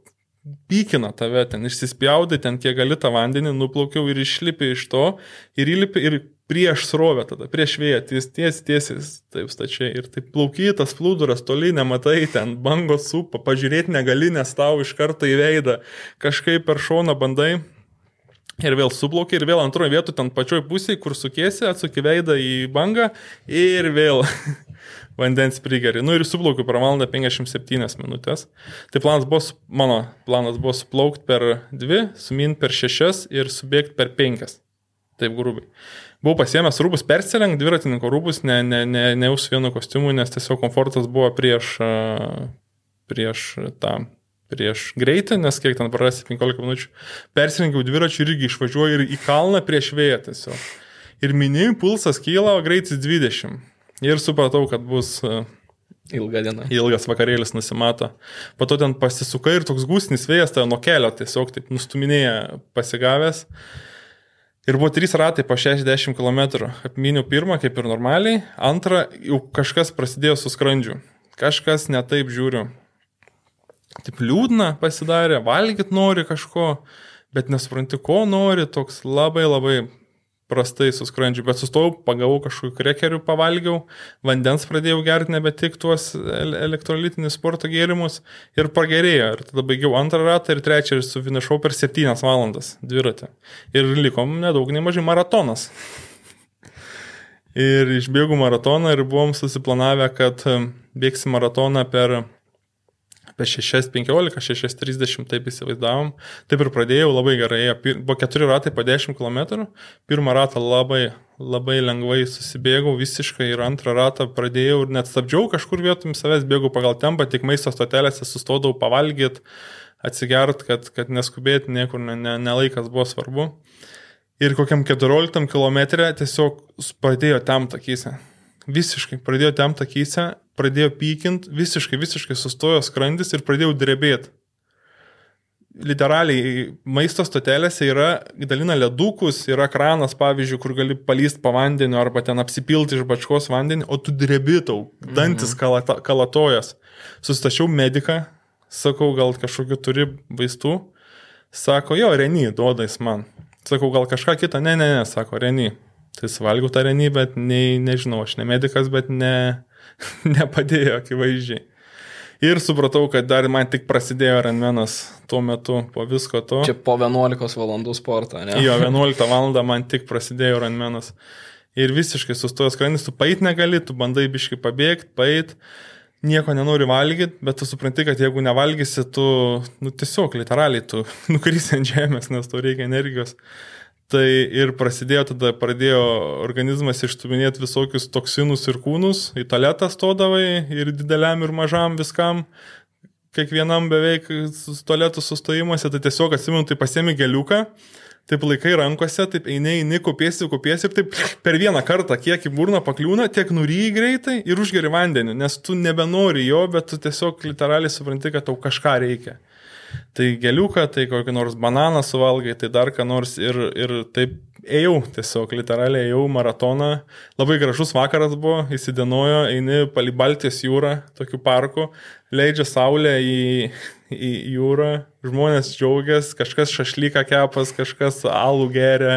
pykina tave ten, išsispjaudai ten, kiek gali tą vandenį, nuplaukiau ir išlipi iš to ir įlipi ir prieš srovę tada, prieš vėją, ties, ties, tiesis, taip stačiai. Ir taip plaukytas plūduras, toli nematai, ten bangos supa, pažiūrėti negali, nes tau iš karto į veidą kažkaip per šoną bandai. Ir vėl suplaukia, ir vėl antroje vietoje, ten pačioj pusėje, kur sukėsi, atsuki veidą į bangą ir vėl (laughs) vandens prigeri. Nu ir suplaukiu per valandą 57 minutės. Tai planas buvo, mano planas buvo suplaukti per 2, suminti per 6 ir subėgti per 5. Taip grubiai. Buvau pasiemęs rūbus persirengt, dviratininko rūbus, ne, ne, ne, ne už vienu kostiumu, nes tiesiog komfortas buvo prieš, prieš tą prieš greitį, nes kiek ten prarasti 15 minučių, persirengiau dviračių ir irgi išvažiuoju ir į kalną prieš vėją tiesiog. Ir mini, pulsas kyla, o greitis 20. Ir supratau, kad bus Ilga diena. Ilgas vakarėlis nusimato. Po to ten pasisuka ir toks gūsnis vėjas tave nuo kelio tiesiog taip nustuminėja pasigavęs. Ir buvo trys ratai po 60 km. Apminiau pirmą, kaip ir normaliai. Antrą, jau kažkas prasidėjo su skrandžiu. Kažkas netaip žiūriu taip liūdna pasidarė, valgyt nori kažko, bet nesupranti, ko nori, toks labai labai prastai suskrandžiu, bet sustojau, pagavau kažkokių krekerių, pavalgiau, vandens pradėjau gerti nebe tik tuos elektrolitinius sporto gėrimus ir pagerėjo. Ir tada baigiau antrą ratą ir trečią ir sufinišau per septynias valandas dviratį. Ir likom nedaug, nemažai maratonas. (laughs) ir išbėgau maratoną ir buvom susiplanavę, kad bėgsim maratoną per apie 6.15, 6.30 taip įsivaizdavom. Taip ir pradėjau labai gerai, buvo keturi ratai po 10 km, pirmą ratą labai, labai lengvai susibėgau visiškai ir antrą ratą pradėjau ir net stabdžiau kažkur vietum savęs, bėgau pagal tempą, tik maisto stotelėse sustodavau pavalgyti, atsigert, kad, kad neskubėti niekur, ne, ne, ne buvo svarbu. Ir kokiam 14 km tiesiog pradėjo temti akise. Visiškai pradėjo temti akise pradėjo pykint, visiškai, visiškai sustojo skrandis ir pradėjau drebėti. Literaliai maisto stotelėse yra, dalina ledukus, yra kranas, pavyzdžiui, kur gali palysti po vandeniu arba ten apsipilti iš bačkos vandenį, o tu drebitau, dantis mhm. kalata, kalatojas. Sustačiau mediką, sakau, gal kažkokiu turi vaistų, sako, jo, Reny, duodais man. Sakau, gal kažką kitą, ne, ne, ne, sako, Reny. Tai suvalgiau tą Reny, bet nei, nežinau, aš ne medikas, bet ne, (laughs) nepadėjo akivaizdžiai. Ir supratau, kad dar man tik prasidėjo Renmenas tuo metu, po visko to. Čia po 11 valandų sporto, ne? Jo, (laughs) 11 valandą man tik prasidėjo Renmenas. Ir visiškai sustojo skrandis, tu pait negali, tu bandai biškai pabėgti, pait, nieko nenori valgyti, bet tu supranti, kad jeigu nevalgysi, tu, nu tiesiog, literaliai, tu (laughs) nukrisi ant žemės, nes tau reikia energijos. Tai ir prasidėjo tada, pradėjo organizmas išstuminėti visokius toksinus ir kūnus, į taletą stodavai ir dideliam ir mažam viskam, kiekvienam beveik tualetų sustojimuose, tai tiesiog atsimenu, tai pasiemi geliuką, taip laikai rankose, taip eini, eini, kopiesi, kopiesi ir taip per vieną kartą, kiek į burną pakliūna, tiek nuryji greitai ir užgeri vandenį, nes tu nebenori jo, bet tu tiesiog literaliai supranti, kad tau kažką reikia tai geliuką, tai kokį nors bananą suvalgai, tai dar ką nors ir, ir taip ėjau, tiesiog literaliai ėjau maratoną. Labai gražus vakaras buvo, įsidenojo, eini palį Baltijos jūrą, tokiu parku, leidžia saulę į, į jūrą, žmonės džiaugiasi, kažkas šašlyką kepas, kažkas alų geria,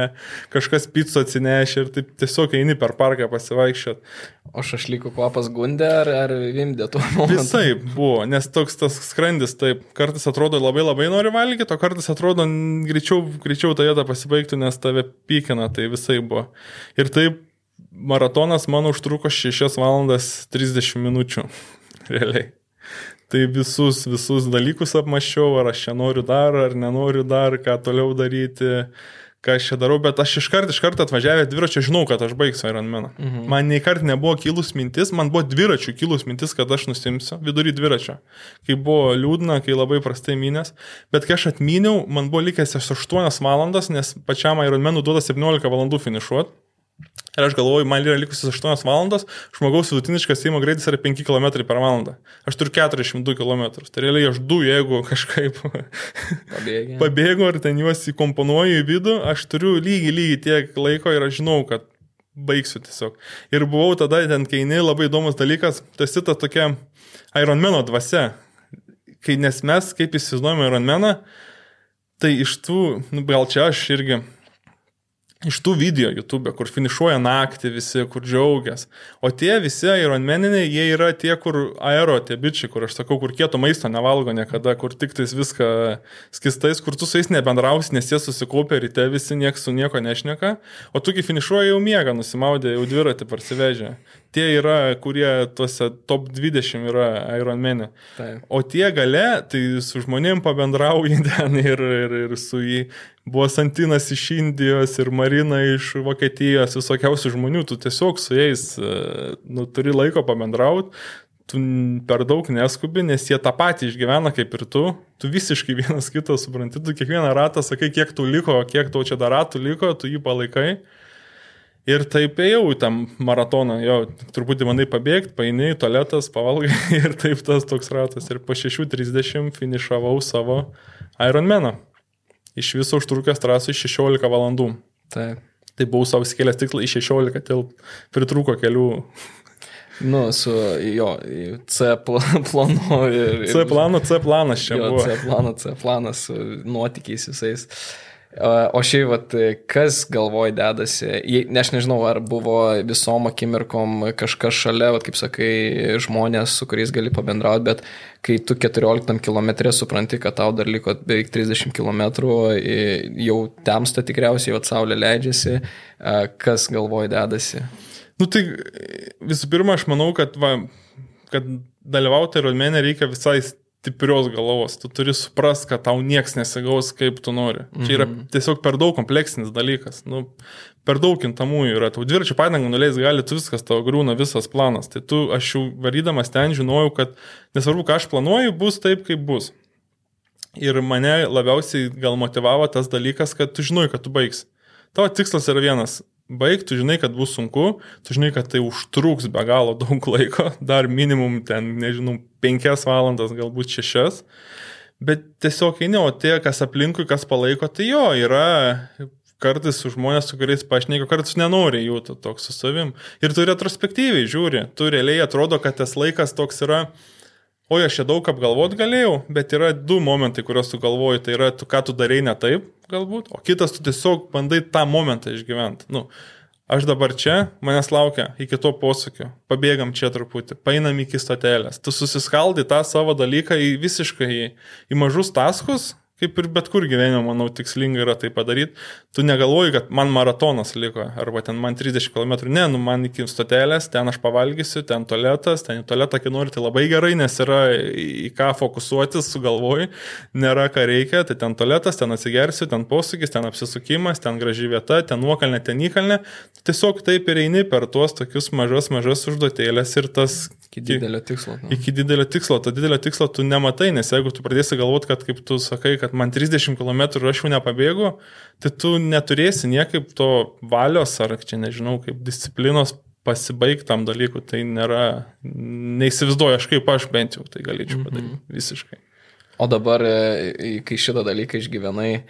kažkas pico atsinešė ir taip tiesiog eini per parką pasivaikščiot. O šašlykų kvapas gundė ar, ar vimdė tuo momentu? Visai buvo, nes toks tas skrandis, taip, kartais atrodo labai labai nori valgyti, o kartais atrodo greičiau, greičiau tą vietą pasibaigtų, nes tave pykina, tai visai buvo. Ir taip maratonas man užtruko 6 valandas 30 minučių, (laughs) realiai. Tai visus, visus dalykus apmaščiau, ar aš čia noriu dar, ar nenoriu dar, ką toliau daryti, ką aš čia darau, bet aš iškart, iškart atvažiavę dviračio žinau, kad aš baigsiu Ironmaną. Mhm. Man nei kart nebuvo kilus mintis, man buvo dviračių kilus mintis, kad aš nusimsiu vidury dviračio. Kai buvo liūdna, kai labai prastai minės, bet kai aš atminiau, man buvo likęs 8 valandas, nes pačiam Ironmanų duoda 17 valandų finišuoti. Ir aš galvoju, man yra likusios 8 valandos, žmogaus vidutiniškas įmo greitis yra 5 km per valandą. Aš turiu 402 km. Tai realiai aš du, jeigu kažkaip (laughs) Pabėgė. pabėgu ar ten juos įkomponuoju į vidų, aš turiu lygiai, lygiai tiek laiko ir aš žinau, kad baigsiu tiesiog. Ir buvau tada ten keini, labai įdomus dalykas, tas ta tokia Ironmano dvasia. Kai nes mes, kaip įsivaizduojame Ironmaną, tai iš tų, nu, gal čia aš irgi iš tų video YouTube, kur finišuoja naktį visi, kur džiaugias. O tie visi ironmeniniai, jie yra tie, kur aero, tie bičiai, kur aš sakau, kur kieto maisto nevalgo niekada, kur tik tais viską skistais, kur tu su jais nebendrausi, nes jie susikaupia ryte, visi nieks su nieko nešneka, o tu kai finišuoja jau miega, nusimaudė, jau dviratį parsivežė. Tie yra, kurie tuose top 20 yra Ironmenė. Taip. O tie gale, tai su žmonėm pabendrauji (laughs) ten ir, ir, ir su jį buvo Santinas iš Indijos ir Marina iš Vokietijos, visokiausių žmonių, tu tiesiog su jais, e, nu, turi laiko pabendrauti, tu per daug neskubi, nes jie tą patį išgyvena kaip ir tu, tu visiškai (laughs) vienas kitą supranti, tu kiekvieną ratą sakai, kiek tu liko, kiek tau čia dar ratų liko, tu jį palaikai. Ir taip ėjau į tam maratoną, jo, truputį manai pabėgti, paini tualetas, pavalgai (laughs) ir taip tas toks ratas. Ir po 6.30 finišavau savo Ironmaną. Iš viso užtrukęs trasų 16 valandų. Taip. Tai buvau savo skėlęs tikslą į 16, tai pritrūko kelių. (laughs) Nu, su jo C pla- planu ir... C plano, C planas čia jo, buvo. C plano, C planas su nuotykiais visais. O šiaip, vat, kas galvoj dedasi, ne, aš nežinau, ar buvo visom akimirkom kažkas šalia, vat, kaip sakai, žmonės, su kuriais gali pabendrauti, bet kai tu 14 km supranti, kad tau dar liko beveik 30 km, jau temsta tikriausiai, vat, saulė leidžiasi, kas galvoj dedasi. Nu tai visų pirma, aš manau, kad, va, kad dalyvauti Ironmenė reikia visai stiprios galvos. Tu turi suprast, kad tau nieks nesigaus, kaip tu nori. Mhm. Čia yra tiesiog per daug kompleksinis dalykas. Nu, per daug kintamųjų yra. Tau dviračių padangą nuleis gali, tu viskas tau grūna visas planas. Tai tu, aš jau varydamas ten žinojau, kad nesvarbu, ką aš planuoju, bus taip, kaip bus. Ir mane labiausiai gal motivavo tas dalykas, kad tu žinai, kad tu baigsi. Tavo tikslas yra vienas baig, tu žinai, kad bus sunku, tu žinai, kad tai užtruks be galo daug (laughs) laiko, dar minimum ten, nežinau, penkias valandas, galbūt šešias. Bet tiesiog eini, o tie, kas aplinkui, kas palaiko, tai jo, yra kartais su žmonės, su kuriais pašneka, kartais nenori jų to toks su savim. Ir tu retrospektyviai žiūri, tu realiai atrodo, kad tas laikas toks yra, oi, aš čia daug apgalvot galėjau, bet yra du momentai, kuriuos tu galvoji, tai yra, tu, ką tu darai ne taip, galbūt, o kitas tu tiesiog bandai tą momentą išgyventi. Nu, aš dabar čia, manęs laukia iki to posūkio, pabėgam čia truputį, painam iki stotelės. Tu susiskaldai tą savo dalyką į visiškai į, į mažus taskus, kaip ir bet kur gyvenime, manau, tikslinga yra tai padaryti. Tu negalvoji, kad man maratonas liko, arba ten man 30 km, ne, nu man iki stotelės, ten aš pavalgysiu, ten tualetas, ten į tualetą, kai nori, tai labai gerai, nes yra į ką fokusuotis, sugalvoji, nėra ką reikia, tai ten tualetas, ten atsigersiu, ten posūkis, ten apsisukimas, ten graži vieta, ten nuokalnė, ten įkalnė. Tiesiog taip ir eini per tuos tokius mažas, mažas užduotėlės ir tas Iki didelio tikslo. Nu. iki didelio tikslo, to didelio tikslo tu nematai, nes jeigu tu pradėsi galvoti, kad kaip tu sakai, kad man 30 km ir aš jau nepabėgu, tai tu neturėsi niekaip to valios ar čia nežinau, kaip disciplinos pasibaigtam dalykui, tai nėra, neįsivaizduoju, aš kaip aš bent jau tai galėčiau padaryti mm -hmm. visiškai. O dabar, e, kai šitą dalyką išgyvenai,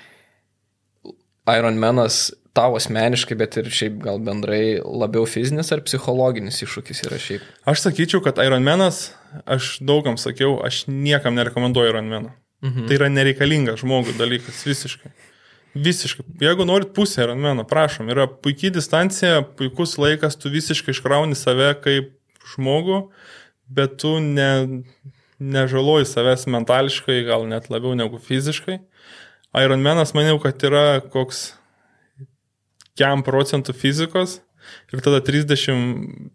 Ironmanas tau asmeniškai, bet ir šiaip gal bendrai labiau fizinis ar psichologinis iššūkis yra šiaip. Aš sakyčiau, kad Ironmanas, aš daugam sakiau, aš niekam nerekomenduoju Ironmano. Mhm. Tai yra nereikalingas žmogui dalykas, visiškai. Visiškai. Jeigu norit pusę Ironmano, prašom, yra puikiai distancija, puikus laikas, tu visiškai iškrauni save kaip žmogų, bet tu ne, nežaloji savęs mentališkai, gal net labiau negu fiziškai. Ironmanas maniau, kad yra koks kiam procentų fizikos ir tada 30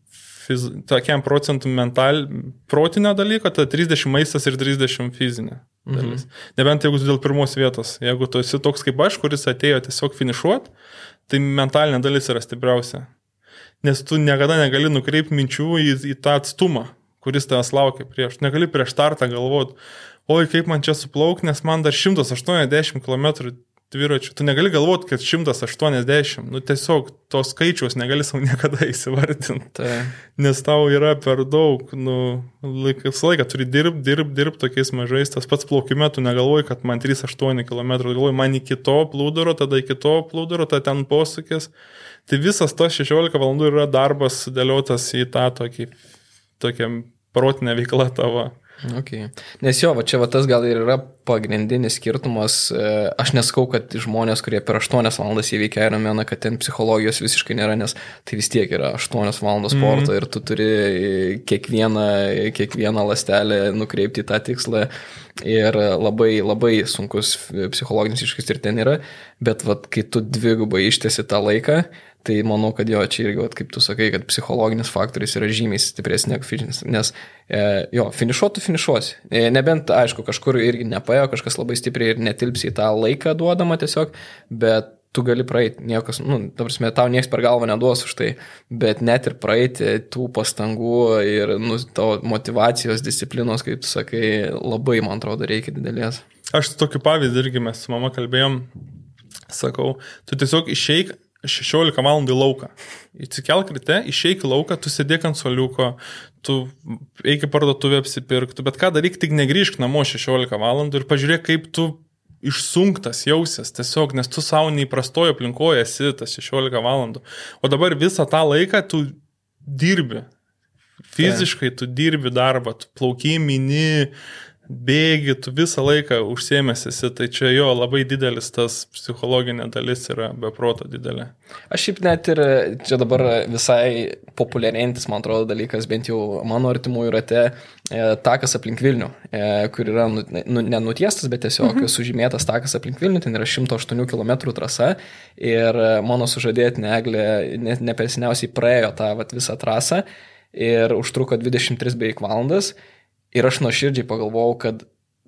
fiz, tokiam procentų mental, protinio dalyko, tada 30 maistas ir 30 fizinė dalis. Mhm. Nebent jeigu tu dėl pirmos vietos, jeigu tu esi toks kaip aš, kuris atėjo tiesiog finišuot, tai mentalinė dalis yra stipriausia. Nes tu niekada negali nukreipti minčių į, į tą atstumą, kuris tavęs laukia prieš. Negali prieš startą galvoti, oi kaip man čia suplauk, nes man dar 180 km dviračių. Tu negali galvoti, kad 180, nu tiesiog to skaičiaus negali savo (laughs) niekada įsivardinti. Tai. Nes tau yra per daug, nu, laik, visą laiką turi dirbti, dirbti, dirbti tokiais mažais. Tas pats plaukime, tu negalvoji, kad man 3-8 km, galvoji, man iki to plūduro, tada iki to plūduro, tada ten posūkis. Tai visas tas 16 valandų yra darbas sudėliotas į tą tokį, tokią protinę veiklą tavo. Okay. Nes jo, va čia va tas gal ir yra pagrindinis skirtumas. E, aš neskau, kad žmonės, kurie per 8 valandas įveikia Ironmaną, kad ten psichologijos visiškai nėra, nes tai vis tiek yra 8 valandos sporto mm. ir tu turi kiekvieną, kiekvieną lastelę nukreipti į tą tikslą. Ir labai, labai sunkus psichologinis iššūkis ir ten yra, bet vat, kai tu dvigubai ištesi tą laiką, Tai manau, kad jo, čia irgi, kaip tu sakai, kad psichologinis faktorius yra žymiai stipresnis negu fizinis, nes e, jo, finišuotų finišuosi. E, nebent, aišku, kažkur irgi nepaėjo, kažkas labai stipriai ir netilpsi į tą laiką duodama tiesiog, bet tu gali praeiti, niekas, nu, ta prasme, tau niekas per galvą neduos už tai, bet net ir praeiti tų pastangų ir nu, to motivacijos, disciplinos, kaip tu sakai, labai, man atrodo, reikia didelės. Aš tokiu pavyzdį irgi mes su mama kalbėjom, sakau, tu tiesiog išeik 16 valandų į lauką. Įsikelk ryte, išeik į lauką, tu sėdėk ant soliuko, tu eik į parduotuvę apsipirkti, bet ką daryk, tik negryžk namo 16 valandų ir pažiūrėk, kaip tu išsunktas jausias, tiesiog, nes tu savo neįprastojo aplinkoje esi tas 16 valandų. O dabar visą tą laiką tu dirbi. Fiziškai tu dirbi darbą, tu plauki, mini, bėgi, tu visą laiką užsiemęs esi, tai čia jo labai didelis tas psichologinė dalis yra beproto didelė. Aš šiaip net ir čia dabar visai populiarėjantis, man atrodo, dalykas, bent jau mano artimųjų rate, e, takas aplink Vilnių, e, kur yra nu, nu, nenutiestas, bet tiesiog mhm. sužymėtas takas aplink Vilnių, ten yra 108 km trasa ir mano sužadėtinė eglė nepersiniausiai praėjo tą vat, visą trasą ir užtruko 23 beveik valandas. Ir aš nuoširdžiai pagalvojau, kad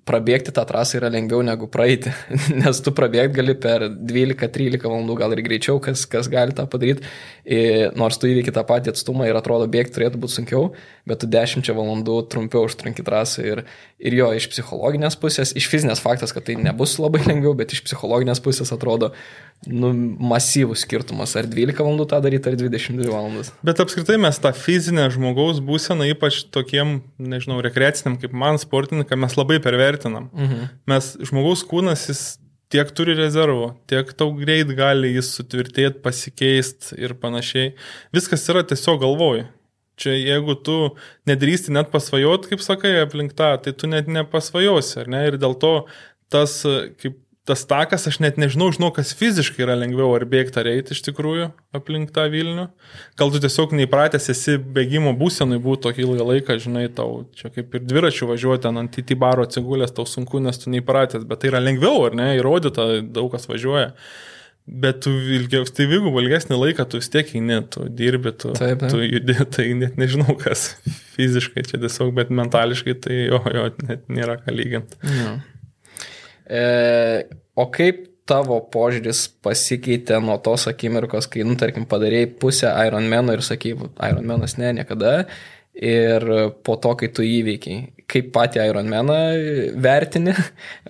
prabėgti tą trasą yra lengviau negu praeiti, (laughs) nes tu prabėgti gali per 12-13 valandų, gal ir greičiau, kas, kas gali tą padaryti, nors tu įveiki tą patį atstumą ir atrodo bėgti turėtų būti sunkiau, bet tu 10 valandų trumpiau užtrunki trasą ir, ir jo iš psichologinės pusės, iš fizinės faktas, kad tai nebus labai lengviau, bet iš psichologinės pusės atrodo nu, masyvus skirtumas, ar 12 valandų tą daryti, ar 22 valandas. Bet apskritai mes tą fizinę žmogaus būseną, ypač tokiem, nežinau, rekreaciniam kaip man sportininkam, mes labai pervertiname vertinam. Mhm. Mes žmogaus kūnas, jis tiek turi rezervų, tiek tau greit gali jis sutvirtėti, pasikeisti ir panašiai. Viskas yra tiesiog galvoj. Čia jeigu tu nedrįsti net pasvajot, kaip sakai, aplink tą, tai tu net nepasvajosi, ar ne? Ir dėl to tas, kaip tas takas, aš net nežinau, žinau, kas fiziškai yra lengviau ar bėgti ar eiti iš tikrųjų aplink tą Vilnių. Gal tu tiesiog neįpratęs esi bėgimo būsenui būti tokį ilgą laiką, žinai, tau čia kaip ir dviračių važiuoti ant TT baro atsigulęs, tau sunku, nes tu neįpratęs, bet tai yra lengviau, ar ne, įrodyta, daug kas važiuoja. Bet tu ilgiau, tai vėliau ilgesnį laiką tu vis tiek eini, tu dirbi, tu, taip, taip. tu judi, (laughs) tai net nežinau kas fiziškai čia tiesiog, bet mentališkai tai jo, jo net nėra ką lyginti. Ja. E, o kaip tavo požiūris pasikeitė nuo tos akimirkos, kai, nu, tarkim, padarėjai pusę Ironmano ir sakai, Ironmanas ne, niekada. Ir po to, kai tu įveikiai, kaip patį Ironmaną vertini,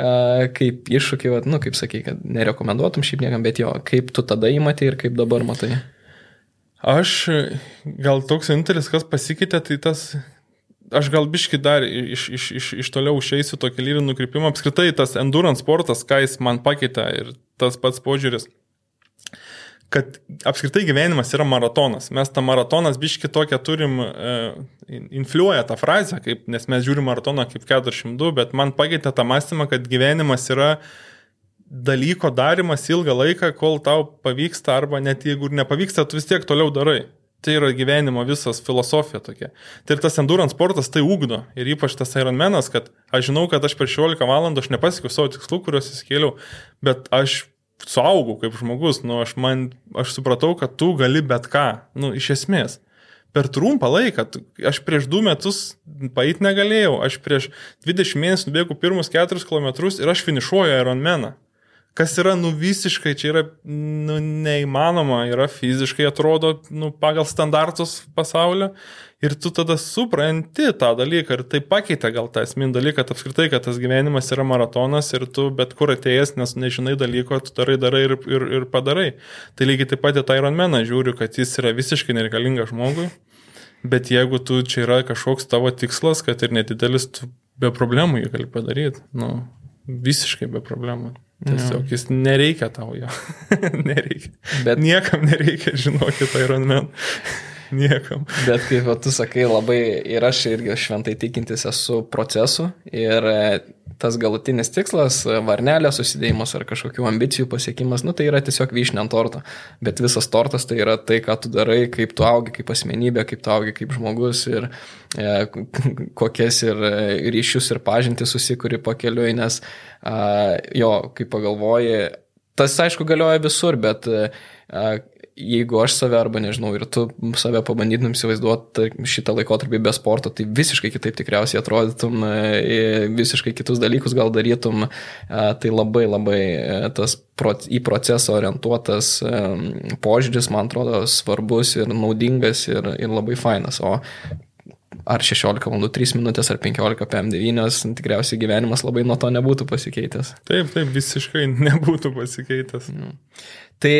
(laughs) kaip iššūkį, nu, kaip sakai, kad nerekomenduotum šiaip niekam, bet jo, kaip tu tada įmatė ir kaip dabar matai. Aš gal toks vienintelis, kas pasikeitė, tai tas aš gal biški dar iš, iš, iš, iš toliau išeisiu tokį lyrį nukrypimą. Apskritai tas endurance sportas, ką jis man pakeitė ir tas pats požiūris, kad apskritai gyvenimas yra maratonas. Mes tą maratonas biški tokią turim, e, infliuoja tą frazę, kaip, nes mes žiūrim maratoną kaip 402, bet man pakeitė tą mąstymą, kad gyvenimas yra dalyko darimas ilgą laiką, kol tau pavyksta, arba net jeigu ir nepavyksta, tu vis tiek toliau darai. Tai yra gyvenimo visas filosofija tokia. Tai ir tas endurance sportas tai ugdo. Ir ypač tas Ironmanas, kad aš žinau, kad aš per 16 valandų aš nepasiekiau savo tikslų, kuriuos įsikėliau, bet aš suaugau kaip žmogus, nu, aš, man, aš supratau, kad tu gali bet ką, nu, iš esmės. Per trumpą laiką, aš prieš du metus paeit negalėjau, aš prieš 20 mėnesių nubėgu pirmus 4 km ir aš finišuoju Ironmaną. Kas yra nu visiškai, čia yra nu, neįmanoma, yra fiziškai atrodo nu, pagal standartus pasaulio. Ir tu tada supranti tą dalyką ir tai pakeitė gal tą esminį dalyką, kad apskritai, kad tas gyvenimas yra maratonas ir tu bet kur atėjęs, nes nežinai dalyko, tu darai, darai ir, ir, ir padarai. Tai lygiai taip pat į tą Ironmaną žiūriu, kad jis yra visiškai nereikalingas žmogui. Bet jeigu tu čia yra kažkoks tavo tikslas, kad ir nedidelis, tu be problemų jį gali padaryti. Nu, visiškai be problemų. Tiesiog ja. jis nereikia tau jo. (laughs) nereikia. Bet niekam nereikia žinoti Ironman. Niekam. Bet kaip tu sakai, labai ir aš irgi šventai tikintis esu procesu ir e, tas galutinis tikslas, e, varnelė susidėjimas ar kažkokių ambicijų pasiekimas, nu tai yra tiesiog vyšnė ant torto. Bet visas tortas tai yra tai, ką tu darai, kaip tu augi kaip asmenybė, kaip tu augi kaip žmogus ir e, (laughs) kokias ir e, ryšius ir pažintis susikuri pakeliui, nes e, jo, kai pagalvoji, tas aišku galioja visur, bet e, jeigu aš save arba nežinau ir tu save pabandytum įsivaizduoti šitą laikotarpį be sporto, tai visiškai kitaip tikriausiai atrodytum, e, visiškai kitus dalykus gal darytum, e, tai labai labai e, tas į procesą orientuotas požiūris, man atrodo, svarbus ir naudingas ir, ir labai fainas. O ar 16 valandų 3 minutės, ar 15 PM9, tikriausiai gyvenimas labai nuo to nebūtų pasikeitęs. Taip, taip, visiškai (laughs) nebūtų pasikeitęs. Mm. Tai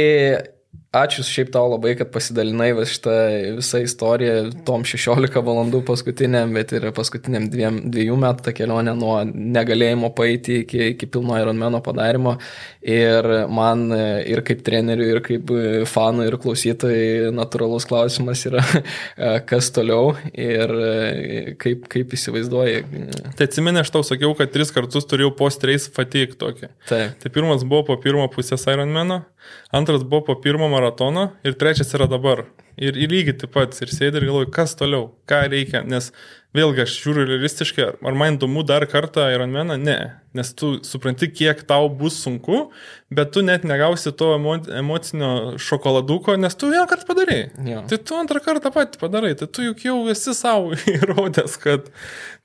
Ačiū šiaip tau labai, kad pasidalinai šitą visą istoriją tom 16 valandų paskutiniam, bet ir paskutiniam dviem, dviejų metų tą kelionę nuo negalėjimo paeiti iki, iki pilno Ironmano padarimo. Ir man ir kaip treneriui, ir kaip fanui, ir klausytojai natūralus klausimas yra, (laughs) kas toliau ir kaip, kaip įsivaizduoji. Tai atsimeni, aš tau sakiau, kad tris kartus turėjau post-race fatigue tokį. Taip. Tai pirmas buvo po pirmo pusės Ironmano, antras buvo po pirmo maratono ir trečias yra dabar. Ir, ir lygiai taip pat ir sėdi ir galvoju, kas toliau, ką reikia, nes vėlgi aš žiūriu realistiškai, ar man įdomu dar kartą Ironmaną, ne, nes tu supranti, kiek tau bus sunku, bet tu net negausi to emo, emocinio šokoladuko, nes tu vieną kartą padarai. Ja. Tai tu antrą kartą pat padarai, tai tu juk jau esi savo (laughs) įrodęs, kad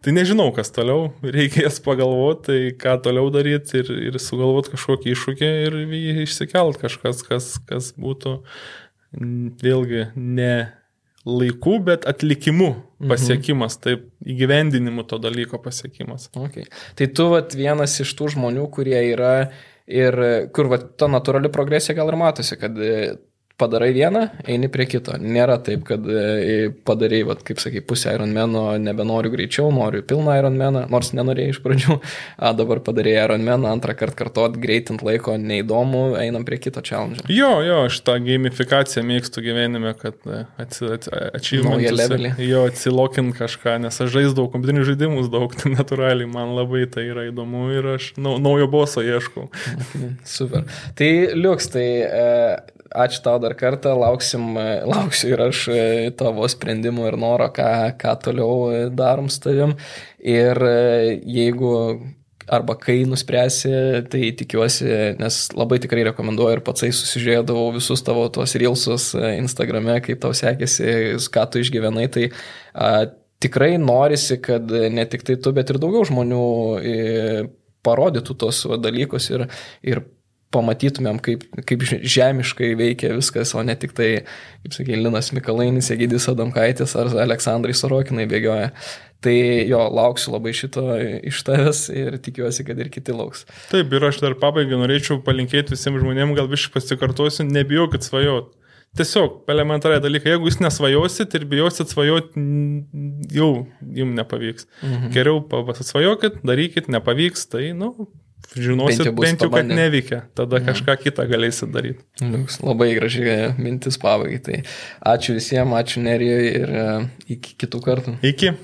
tai nežinau, kas toliau, reikės pagalvoti, tai ką toliau daryti ir, ir sugalvoti kažkokį iššūkį ir jį išsikelt kažkas, kas, kas būtų vėlgi ne laiku, bet atlikimu mhm. pasiekimas, mhm. taip įgyvendinimu to dalyko pasiekimas. Okay. Tai tu vat, vienas iš tų žmonių, kurie yra ir kur vat, ta natūrali progresija gal ir matosi, kad padarai vieną, eini prie kito. Nėra taip, kad e, padarai, vat, kaip sakai, pusę Ironmano, nebenoriu greičiau, noriu pilną Ironmaną, nors nenorėjai iš pradžių, a dabar padarai Ironmaną, antrą kartą kartuot, greitint laiko, neįdomu, einam prie kito challenge. Jo, jo, aš tą gamifikaciją mėgstu gyvenime, kad e, achievement. Jo, atsilokint kažką, nes aš žaisdavau kompiuterinius žaidimus daug, tai natūraliai man labai tai yra įdomu ir aš nau, naujo boso ieškau. (laughs) Super. Tai liuks, tai e, ačiū tau dar kartą, lauksim, lauksiu ir aš e, tavo sprendimų ir noro, ką, ką toliau e, darom su tavim. Ir e, jeigu arba kai nuspręsi, tai tikiuosi, nes labai tikrai rekomenduoju ir pats susižiūrėdavau visus tavo tos reelsus Instagrame, kaip tau sekėsi, ką tu išgyvenai, tai a, tikrai norisi, kad ne tik tai tu, bet ir daugiau žmonių e, parodytų tos va, dalykus ir, ir pamatytumėm, kaip, kaip žemiškai veikia viskas, o ne tik tai, kaip sakė, Linas Mikalainis, Egidis Adamkaitis ar Aleksandrai Sorokinai bėgioja. Tai jo, lauksiu labai šito iš tavęs ir tikiuosi, kad ir kiti lauks. Taip, ir aš dar pabaigai norėčiau palinkėti visiems žmonėms, gal vis pasikartosiu, nebijokit svajot. Tiesiog elementariai dalykai, jeigu jūs nesvajosit ir bijosit svajoti, jau jums nepavyks. Mhm. Geriau pasvajokit, darykit, nepavyks, tai, nu, žinosit bent jau, bent jau kad neveikia, tada ja. kažką kitą galėsit daryti. Liuks, labai graži mintis pabaigai. Tai ačiū visiems, ačiū Nerijai ir uh, iki kitų kartų. Iki.